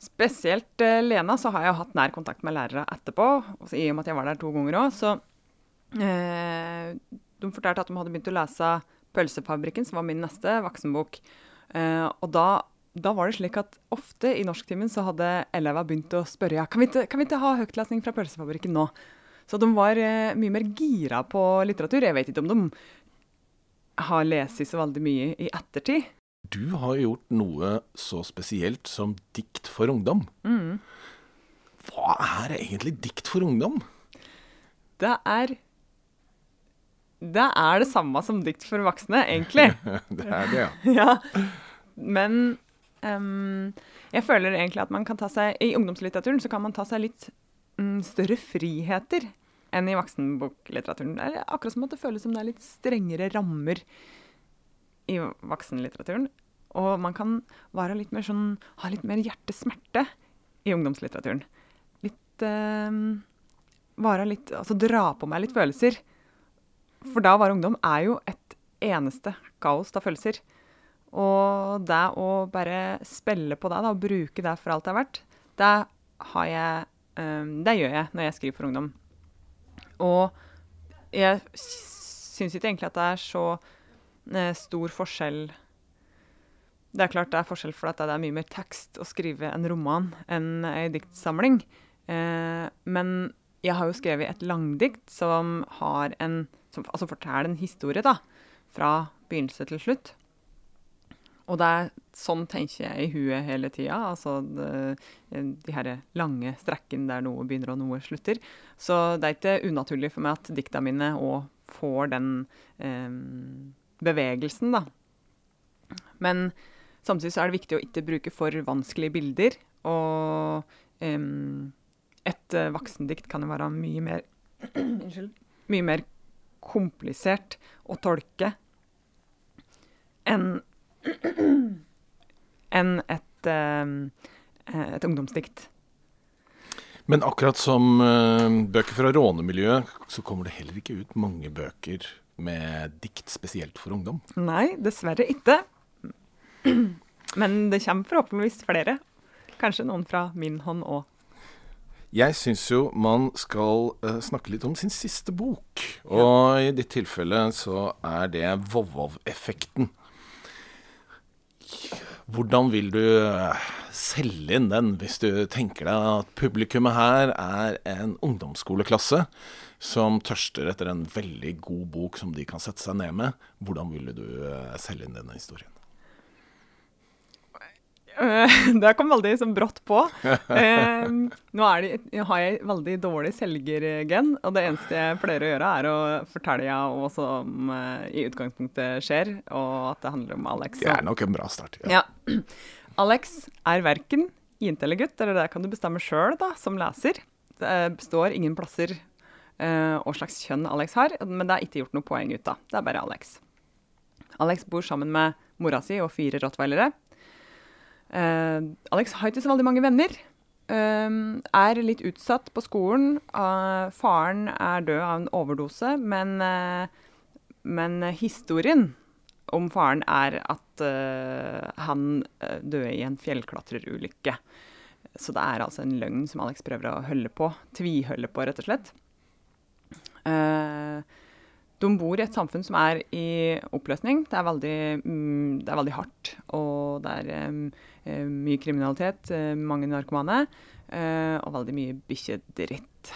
Spesielt uh, Lena så har jeg hatt nær kontakt med lærere etterpå. I og med at jeg var der to ganger òg. Så uh, de fortalte at de hadde begynt å lese 'Pølsefabrikken', som var min neste voksenbok. Uh, og da da var det slik at ofte i norsktimen så hadde elever begynt å spørre ja, kan vi ikke, kan vi ikke ha høytlesning fra Pølsefabrikken nå. Så de var eh, mye mer gira på litteratur. Jeg vet ikke om de har lest så veldig mye i ettertid. Du har gjort noe så spesielt som dikt for ungdom. Mm. Hva er egentlig dikt for ungdom? Det er Det er det samme som dikt for voksne, egentlig. det er det, ja. ja. Men um, jeg føler egentlig at man kan ta seg I ungdomslitteraturen så kan man ta seg litt mm, større friheter enn i voksenboklitteraturen. Det er akkurat som at det føles som det er litt strengere rammer i voksenlitteraturen. Og man kan litt sånn, ha litt mer hjertesmerte i ungdomslitteraturen. Litt um, Være litt Altså dra på meg litt følelser. For da å være ungdom er jo et eneste kaos av følelser. Og det å bare spille på det da, og bruke det for alt det er verdt, det, jeg, um, det gjør jeg når jeg skriver for ungdom. Og jeg syns ikke egentlig at det er så stor forskjell Det er klart det er forskjell for at det er mye mer tekst å skrive en roman enn ei diktsamling. Uh, men jeg har jo skrevet et langdikt som har en som altså forteller en historie, da. Fra begynnelse til slutt. Og det er sånn tenker jeg i huet hele tida. Altså det, de her lange strekkene der noe begynner og noe slutter. Så det er ikke unaturlig for meg at dikta mine òg får den eh, bevegelsen, da. Men samtidig så er det viktig å ikke bruke for vanskelige bilder. Og um, et uh, voksendikt kan jo være mye mer. Mye mer komplisert å tolke enn enn et, uh, et ungdomsdikt. Men akkurat som uh, bøker fra rånemiljøet, så kommer det heller ikke ut mange bøker med dikt spesielt for ungdom. Nei, dessverre ikke. Men det kommer forhåpentligvis flere. Kanskje noen fra min hånd òg. Jeg syns jo man skal uh, snakke litt om sin siste bok. Og ja. i ditt tilfelle så er det Vovvov-effekten. Hvordan vil du uh, selge inn den, hvis du tenker deg at publikummet her er en ungdomsskoleklasse som tørster etter en veldig god bok som de kan sette seg ned med? Hvordan ville du uh, selge inn denne historien? det kom veldig sånn brått på. Eh, nå det, har jeg veldig dårlig selgergen, og det eneste jeg pleier å gjøre, er å fortelle hva som uh, i utgangspunktet skjer, og at det handler om Alex. Det er nok en bra start. Ja. ja. Alex er verken jente eller gutt, eller det kan du bestemme sjøl som leser. Det består ingen plasser uh, hva slags kjønn Alex har, men det er ikke gjort noe poeng ut av. Det er bare Alex. Alex bor sammen med mora si og fire rottweilere. Uh, Alex har ikke så veldig mange venner. Uh, er litt utsatt på skolen. Uh, faren er død av en overdose, men, men historien om faren er at han døde i en fjellklatrerulykke. Så det er altså en løgn som Alex prøver å holde på. Tviholde på, rett og slett. Uh, de bor i et samfunn som er i oppløsning. Det er veldig, mm, det er veldig hardt. Og det er um, mye kriminalitet, uh, mange narkomane uh, og veldig mye bikkjedritt.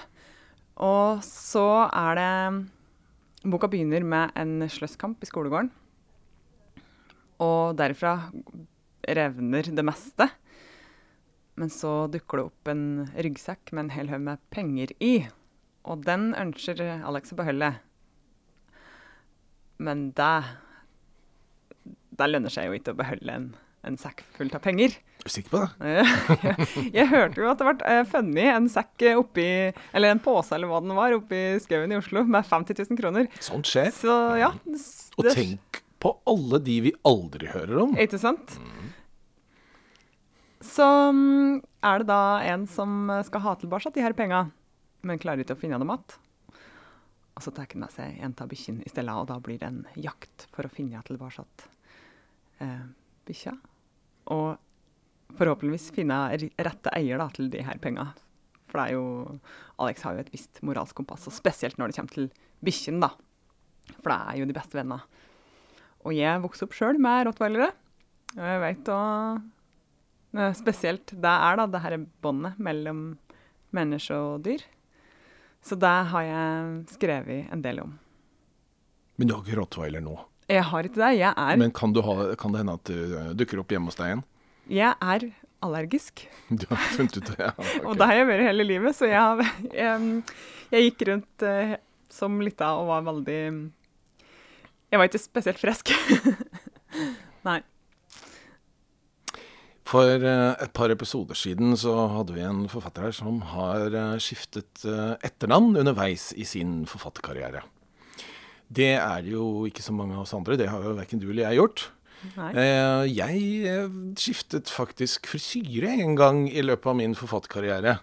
Og så er det Boka begynner med en sløsskamp i skolegården. Og derfra revner det meste. Men så dukker det opp en ryggsekk med en hel haug med penger i. Og den ønsker Alex å beholde. Men det, det lønner seg jo ikke å beholde en, en sekk fullt av penger. Er du sikker på det? jeg, jeg hørte jo at det ble uh, funnet en sekk oppi, eller en pose eller hva den var, oppi skauen i Oslo med 50 000 kroner. Sånt skjer. Så ja. Det, Og tenk på alle de vi aldri hører om. Ikke sant? Mm. Så um, er det da en som skal ha tilbake de her penga, men klarer ikke å finne dem igjen. Og så tar han seg en av bikkjene i stedet, og da blir det en jakt for å finne tilbake eh, bikkja. Og forhåpentligvis finne rette eier da, til de her pengene. For det er jo Alex har jo et visst moralsk kompass, og spesielt når det kommer til bikkjen, da. For det er jo de beste vennene. Og jeg vokste opp sjøl med rottweilere. Og jeg vet da spesielt det er, da, det her båndet mellom menneske og dyr. Så det har jeg skrevet en del om. Men du har ikke rottweiler nå? Jeg har ikke det. Jeg er, Men kan, du ha, kan det hende at du eh, dukker opp hjemme hos deg igjen? jeg er allergisk. Du har funnet ut det? Ja, Okay. Og det har jeg vært hele livet, så jeg, har- jeg, jeg gikk rundt eh, som lita og var veldig Jeg var ikke spesielt frisk. Nei. For eh, et par episoder siden så hadde vi en forfatter her som har eh, skiftet eh, etternavn underveis i sin forfatterkarriere. Det er det jo ikke så mange av oss andre, det har jo verken du eller jeg gjort. Nei. Jeg skiftet faktisk frisyre en gang i løpet av min forfatterkarriere.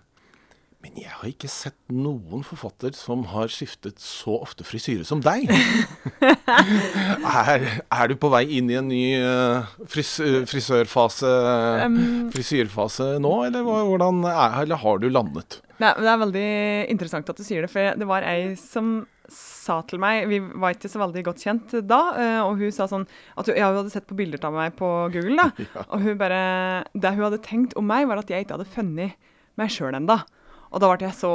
Men jeg har ikke sett noen forfatter som har skiftet så ofte frisyre som deg. er, er du på vei inn i en ny eh, fris, eh, frisørfase, frisyrfase nå, eller, hvordan er, eller har du landet? Det er, det er veldig interessant at du sier det, for det var ei som sa til meg Vi var ikke så veldig godt kjent da, eh, og hun sa sånn at hun, ja, hun hadde sett på bilder av meg på Google, da. Ja. Og hun bare Det hun hadde tenkt om meg, var at jeg ikke hadde funnet meg sjøl ennå. Og da ble jeg så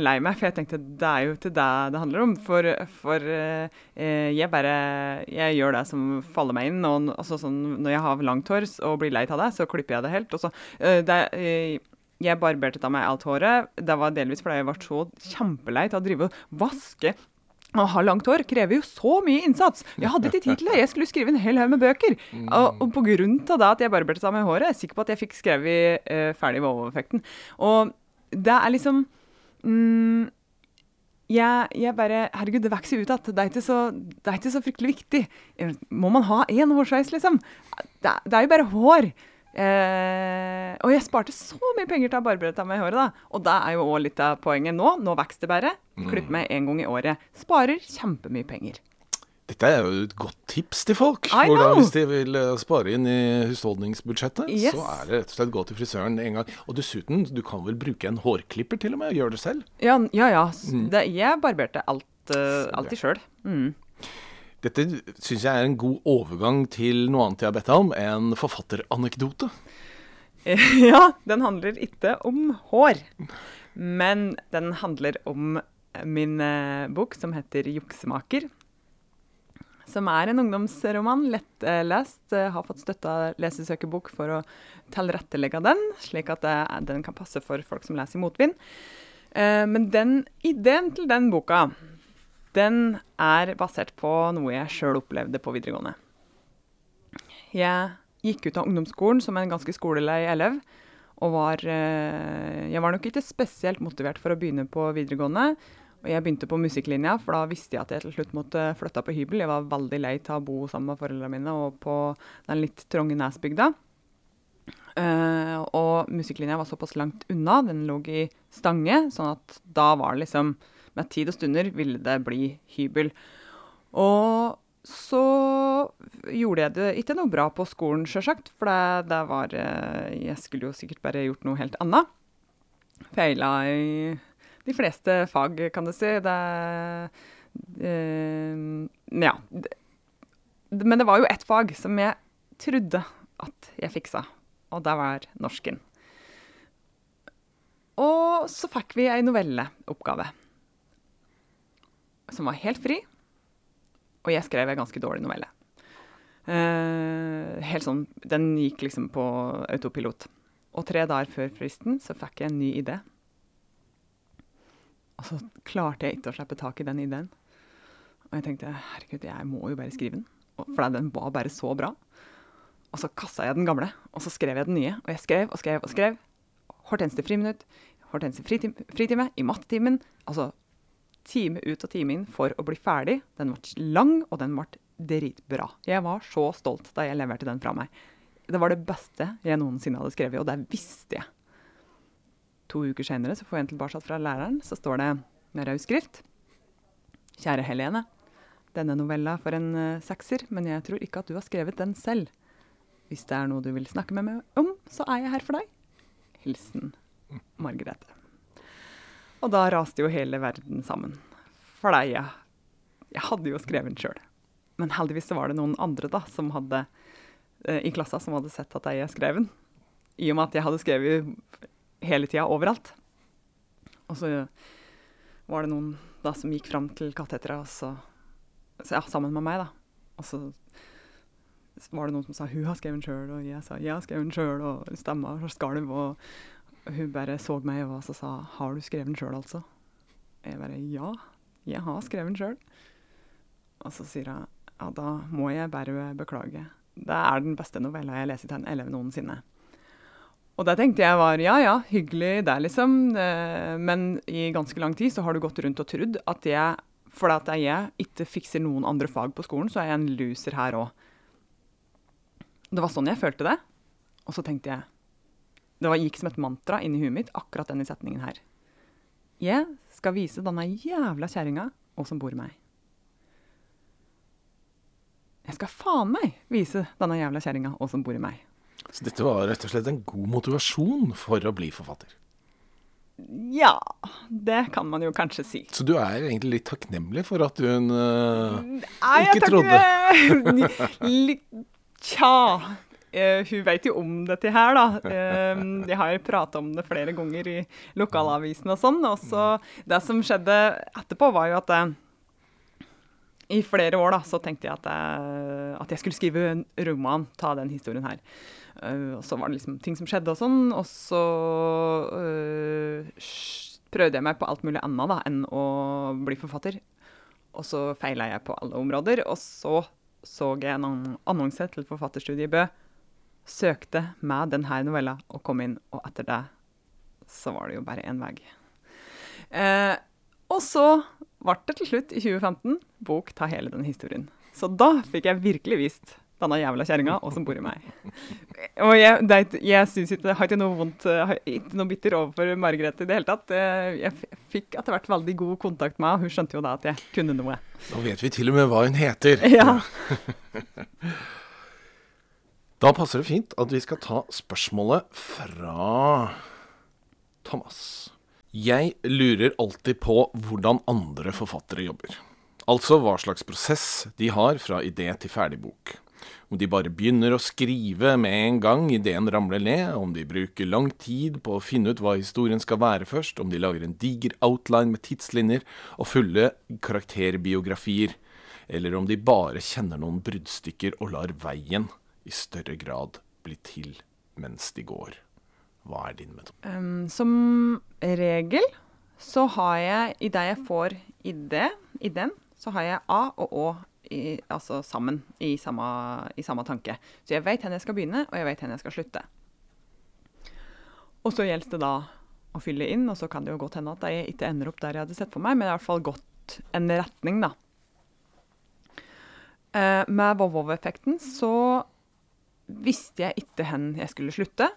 lei meg, for jeg tenkte det er jo ikke det det handler om. For, for eh, jeg bare Jeg gjør det som faller meg inn. Og, altså sånn, når jeg har langt hår og blir lei av det, så klipper jeg det helt. Og så eh, det, eh, jeg barberte av meg alt håret. Det var delvis fordi jeg ble så kjempelei av å drive og vaske. Å ha langt hår krever jo så mye innsats. Jeg hadde ikke tid til det. Jeg skulle skrive en hel haug med bøker. Og, og på grunn av det at jeg barberte av meg håret, er jeg sikker på at jeg fikk skrevet uh, ferdig Vovo-effekten. Og det er liksom mm, jeg, jeg bare Herregud, det vokser ut igjen. Det, er ikke så- det er ikke så fryktelig viktig. Må man ha én hårsveis, liksom? Det, det er jo bare hår. Eh, og jeg sparte så mye penger til å barbere av meg håret, da. Og det er jo òg litt av poenget nå. Nå vokser det bare. Klipp meg én gang i året. Sparer kjempemye penger. Dette er jo et godt tips til folk. Hvordan, hvis de vil eh, spare inn i husholdningsbudsjettet, Yes. så er det rett og slett gå til frisøren en gang. Og dessuten, du kan vel bruke en hårklipper til og med? Gjør det selv. Ja, ja. ja. Mm. Det, jeg barberte alt, uh, alltid sjøl. Mm. Dette syns jeg er en god overgang til noe annet jeg har bedt deg om, en forfatteranekdote. ja, den handler ikke om hår. Men den handler om min eh, bok som heter 'Juksemaker'. Som er en ungdomsroman, lettlest. Uh, har fått støtta lesesøkerbok for å tilrettelegge den, slik at eh, den kan passe for folk som leser i motvind. Eh, men den ideen til den boka, den er basert på noe jeg sjøl opplevde på videregående. Jeg gikk ut av ungdomsskolen som en ganske skolelei elev. Og var eh, Jeg var nok ikke spesielt motivert for å begynne på videregående. Og jeg begynte på musikklinja, for da visste jeg at jeg til slutt måtte flytte på hybel. Jeg var veldig lei av å bo sammen med foreldrene mine og på den litt trange Nesbygda. Uh, og musikklinja var såpass langt unna, den lå i Stange, sånn at da var det liksom Med tid og stunder ville det bli hybel. Og så gjorde jeg det ikke noe bra på skolen, sjølsagt. For det, det var eh, Jeg skulle jo sikkert bare gjort noe helt annet. Feila i de fleste fag, kan du si. Det eh, Ja. Men det var jo ett fag som jeg trodde at jeg fiksa, og det var norsken. Og så fikk vi ei novelleoppgave som var helt fri. Og jeg skrev en ganske dårlig novelle. Uh, helt sånn, Den gikk liksom på autopilot. Og tre dager før fristen så fikk jeg en ny idé. Og så klarte jeg ikke å slippe tak i den ideen. Og jeg tenkte herregud, jeg må jo bare skrive den. For den var bare så bra. Og så kasta jeg den gamle, og så skrev jeg den nye. Og jeg skrev og skrev og skrev. Hortense friminutt, Hortense fritime, fritime, i mattetimen. Altså time ut og time inn for å bli ferdig. Den ble lang, og den ble dritbra. Jeg var så stolt da jeg leverte den fra meg. Det var det beste jeg noensinne hadde skrevet, og det visste jeg. To uker senere så får jeg en tilbake fra læreren, så står det med rød skrift. Kjære Helene. Denne novella for en uh, sekser, men jeg tror ikke at du har skrevet den selv. Hvis det er noe du vil snakke med meg om, så er jeg her for deg. Hilsen Margrethe. Og da raste jo hele verden sammen. For deg, ja. jeg hadde jo skrevet den sjøl. Men heldigvis så var det noen andre da, som hadde, uh, i klassa som hadde sett at jeg skrev den. i og med at jeg hadde skrevet hele tida overalt. Og så var det noen da som gikk fram til kateteret, ja, sammen med meg, da. Og så var det noen som sa 'hun har skrevet den sjøl', og jeg sa 'jeg har skrevet den sjøl', og stemma skalv, og hun bare så meg og så sa 'har du skrevet den sjøl, altså'? Jeg bare 'ja, jeg har skrevet den sjøl'. Og så sier hun 'ja, da må jeg bare beklage'. Det er den beste novella jeg har lest til en elev noensinne. Og da tenkte jeg var ja ja, hyggelig det, liksom. Eh, men i ganske lang tid så har du gått rundt og trodd at jeg, fordi jeg ikke fikser noen andre fag på skolen, så er jeg en loser her òg. Det var sånn jeg følte det. Og så tenkte jeg Det var, gikk som et mantra inni huet mitt, akkurat denne setningen her. Jeg skal vise denne jævla kjerringa hva som bor meg. Jeg skal faen meg vise denne jævla kjerringa hva som bor i meg. Så dette var rett og slett en god motivasjon for å bli forfatter? Ja, det kan man jo kanskje si. Så du er egentlig litt takknemlig for at hun uh, Nei, ikke trodde Tja. Uh, hun vet jo om dette her, da. Uh, jeg har prata om det flere ganger i lokalavisen og sånn. Og så Det som skjedde etterpå, var jo at uh, i flere år da, så tenkte jeg at at jeg skulle skrive en roman, ta den historien her. Uh, og så var det liksom ting som skjedde og sånn, og så uh, prøvde jeg meg på alt mulig annet da, enn å bli forfatter. Og så feila jeg på alle områder. Og så så jeg en annonse til forfatterstudiet i Bø. Søkte med denne novella og kom inn, og etter det så var det jo bare én vei. Uh, og så ble det til slutt, i 2015, bok ta hele den historien. Så da fikk jeg virkelig vist denne jævla kjerringa, og som bor i meg. Og jeg, det, jeg synes ikke, har ikke noe vondt, har ikke noe bitter overfor Margrethe i det hele tatt. Eh, jeg fikk etter hvert veldig god kontakt med henne, hun skjønte jo da at jeg kunne noe. Nå vet vi til og med hva hun heter. Ja. da passer det fint at vi skal ta spørsmålet fra Thomas. Jeg lurer alltid på hvordan andre forfattere jobber. Altså hva slags prosess de har fra idé til ferdig bok. Om de bare begynner å skrive med en gang ideen ramler ned, om de bruker lang tid på å finne ut hva historien skal være først, om de lager en diger outline med tidslinjer og fulle karakterbiografier, eller om de bare kjenner noen bruddstykker og lar veien i større grad bli til mens de går. Hva er din metode? Um, som regel så har jeg, i det jeg får idé, ideen, så har jeg A og Å altså sammen i samme, i samme, tanke. Så jeg vet hvor jeg skal begynne, og jeg vet hvor jeg skal slutte. Og så gjelder det da å fylle inn, og så kan det jo godt hende at jeg ikke ender opp der jeg hadde sett for meg, men i hvert fall gått en retning, da. Eh, med Vovov-effekten så visste jeg ikke hvor jeg skulle slutte.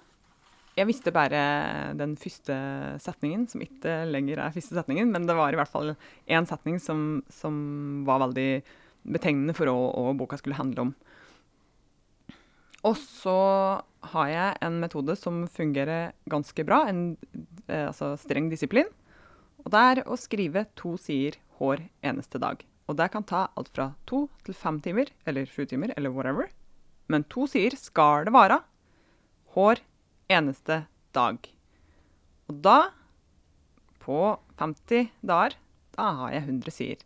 Jeg visste bare den første setningen, som ikke lenger er første setningen, men det var i hvert fall én setning som, som var veldig betegnende for hva, boka skulle handle om. Og så har jeg en metode som fungerer ganske bra, en eh, altså streng disiplin. Og det er å skrive to sider hver eneste dag. Og det kan ta alt fra to til fem timer, eller sju timer, eller whatever. Men to sider skal det være hver eneste dag. Og da, på 50 dager, da har jeg 100 sider.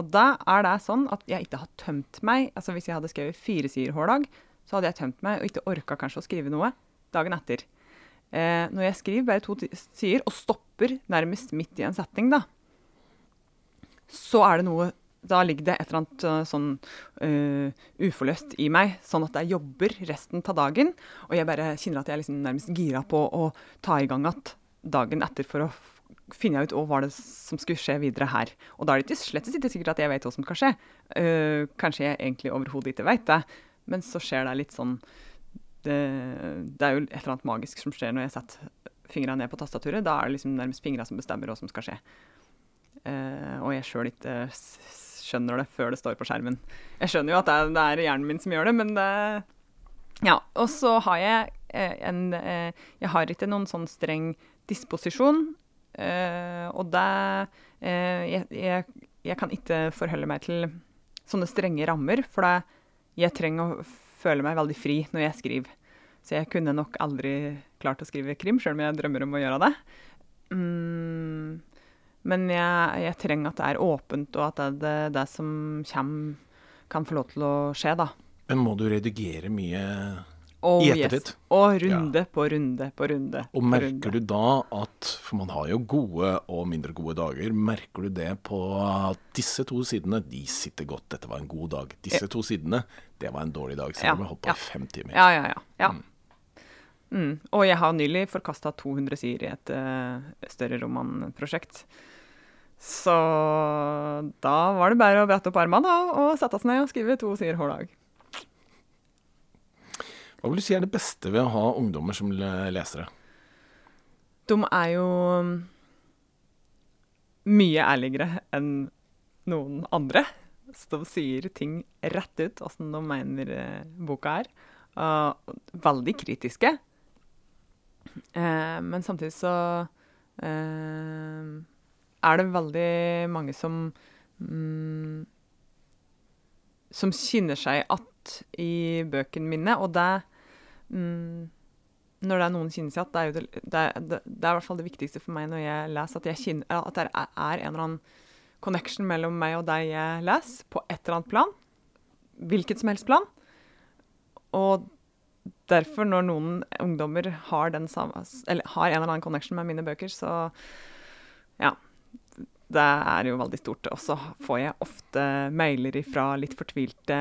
Og da er det sånn at jeg ikke har tømt meg. Altså Hvis jeg hadde skrevet fire sider hver dag, så hadde jeg tømt meg og ikke orka kanskje å skrive noe dagen etter. Eh, når jeg skriver bare to sider og stopper nærmest midt i en setning, da, så er det noe Da ligger det et eller annet uh, sånn uh, uforløst i meg, sånn at jeg jobber resten av dagen. Og jeg bare kjenner at jeg liksom nærmest gira på å ta i gang igjen dagen etter for å finner jeg ut hva det som skulle skje videre her. Og da er det slett ikke sikkert at jeg vet hva som skal skje. Uh, kanskje jeg egentlig overhodet ikke vet det. Men så skjer det litt sånn det, det, er jo et eller annet magisk som skjer når jeg setter fingrene ned på tastaturet. Da er det liksom nærmest fingrene som bestemmer hva som skal skje. Uh, og jeg sjøl ikke skjønner det før det står på skjermen. Jeg skjønner jo at det er, det er hjernen min som gjør det, men det Ja. Og så har jeg en Jeg har ikke noen sånn streng disposisjon. Uh, og det uh, jeg, jeg, jeg, kan ikke forholde meg til sånne strenge rammer, for det, jeg trenger å føle meg veldig fri når jeg skriver. Så jeg kunne nok aldri klart å skrive krim, sjøl om jeg drømmer om å gjøre det. Mm, men jeg, jeg, trenger at det er åpent, og at det, det, det som kommer, kan få lov til å skje, da. Men må du redigere mye oh, i ettertid? Yes. Og runde ja. på runde på runde. Og merker runde. du da at, for man har jo gode og mindre gode dager, merker du det på at disse to sidene, de sitter godt, dette var en god dag. Disse to sidene, det var en dårlig dag, selv om ja. jeg holdt på i fem timer. Ja, ja, ja. ja. Mm. Mm. Og jeg har nylig forkasta 200 sider i et uh, større romanprosjekt. Så da var det bare å brette opp armene og sette oss ned og skrive to sider hver dag. Hva vil du si er det beste ved å ha ungdommer som lesere? De er jo mye ærligere enn noen andre. Så de sier ting rett ut, åssen de mener eh, boka er. Uh, veldig kritiske. Uh, men samtidig så uh, er det veldig mange som um, Som kjenner seg igjen i bøkene mine, og det mm, Når det er noen kjenner seg igjen, det, det, det, det, er i hvert fall det viktigste for meg når jeg leser, at, jeg kjenner, at det er, er en eller annen connection mellom meg og deg jeg leser, på et eller annet plan. Hvilket som helst plan. Og derfor, når noen ungdommer har, samme, har en eller annen connection med mine bøker, så ja. Det er jo veldig stort. Og så får jeg ofte mailer ifra litt fortvilte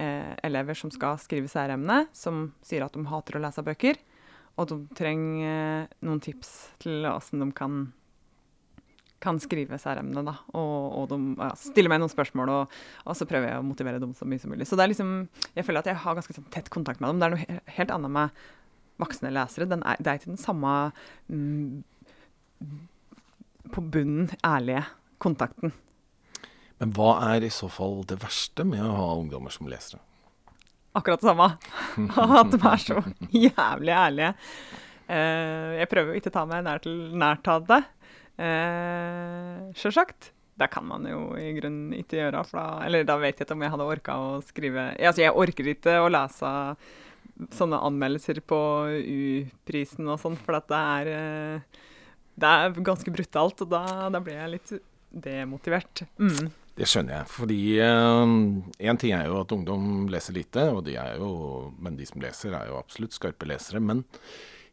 eh, elever som skal skrive særemne, som sier at de hater å lese bøker. Og de trenger eh, noen tips til åssen de kan, kan skrive særemne. Da. Og, og de ja, stiller meg noen spørsmål, og, og, så prøver jeg å motivere dem så mye som mulig. Så liksom, jeg føler at jeg har ganske sånn, tett kontakt med dem. Det er noe helt annet med voksne lesere. Er, det er ikke den samme mm, på bunnen ærlige kontakten. Men hva er i så fall det verste med å ha ungdommer som lesere? Akkurat det samme. At de er så jævlig ærlige. Uh, jeg prøver jo ikke å ta meg nær nært av det. Uh, Sjølsagt. Det kan man jo i grunnen ikke gjøre. Da, eller da vet jeg ikke om jeg hadde orka å skrive Altså, jeg orker ikke å lese sånne anmeldelser på U-prisen og sånn, for det er, uh, det er ganske brutalt. Og da, da blir jeg litt demotivert. Mm. Det skjønner jeg. Fordi én eh, ting er jo at ungdom leser lite, og de er jo, men de som leser, er jo absolutt skarpe lesere. Men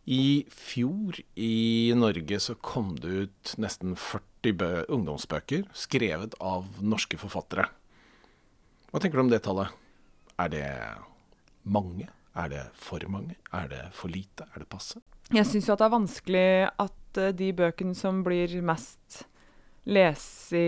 i fjor i Norge så kom det ut nesten 40 ungdomsbøker skrevet av norske forfattere. Hva tenker du om det tallet? Er det mange? Er det for mange? Er det for lite? Er det passe? Jeg syns jo at det er vanskelig at eh, de bøkene som blir mest lese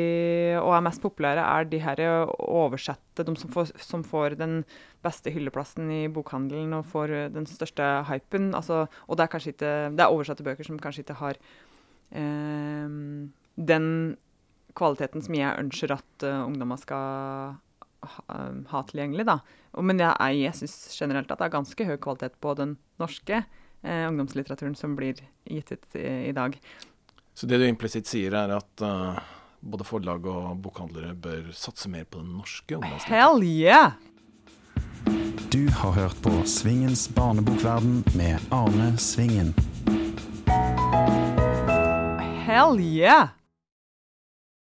og er mest populære, er de her oversette, de som får, som får, den beste hylleplassen i bokhandelen og får den største hypen. Altså, og det er ikke Det er oversatte bøker som kanskje ikke har eh, den kvaliteten som jeg ønsker at uh, ungdommer skal ha, ha tilgjengelig. da. Men jeg, jeg syns generelt at det er ganske høy kvalitet på den norske eh, ungdomslitteraturen som blir gitt ut i, i dag. Så det du implisitt sier, er at uh, både forlag og bokhandlere bør satse mer på den norske ungdomslitteraturen? Hell yeah! Du har hørt på Svingens barnebokverden med Arne Svingen. Hell yeah!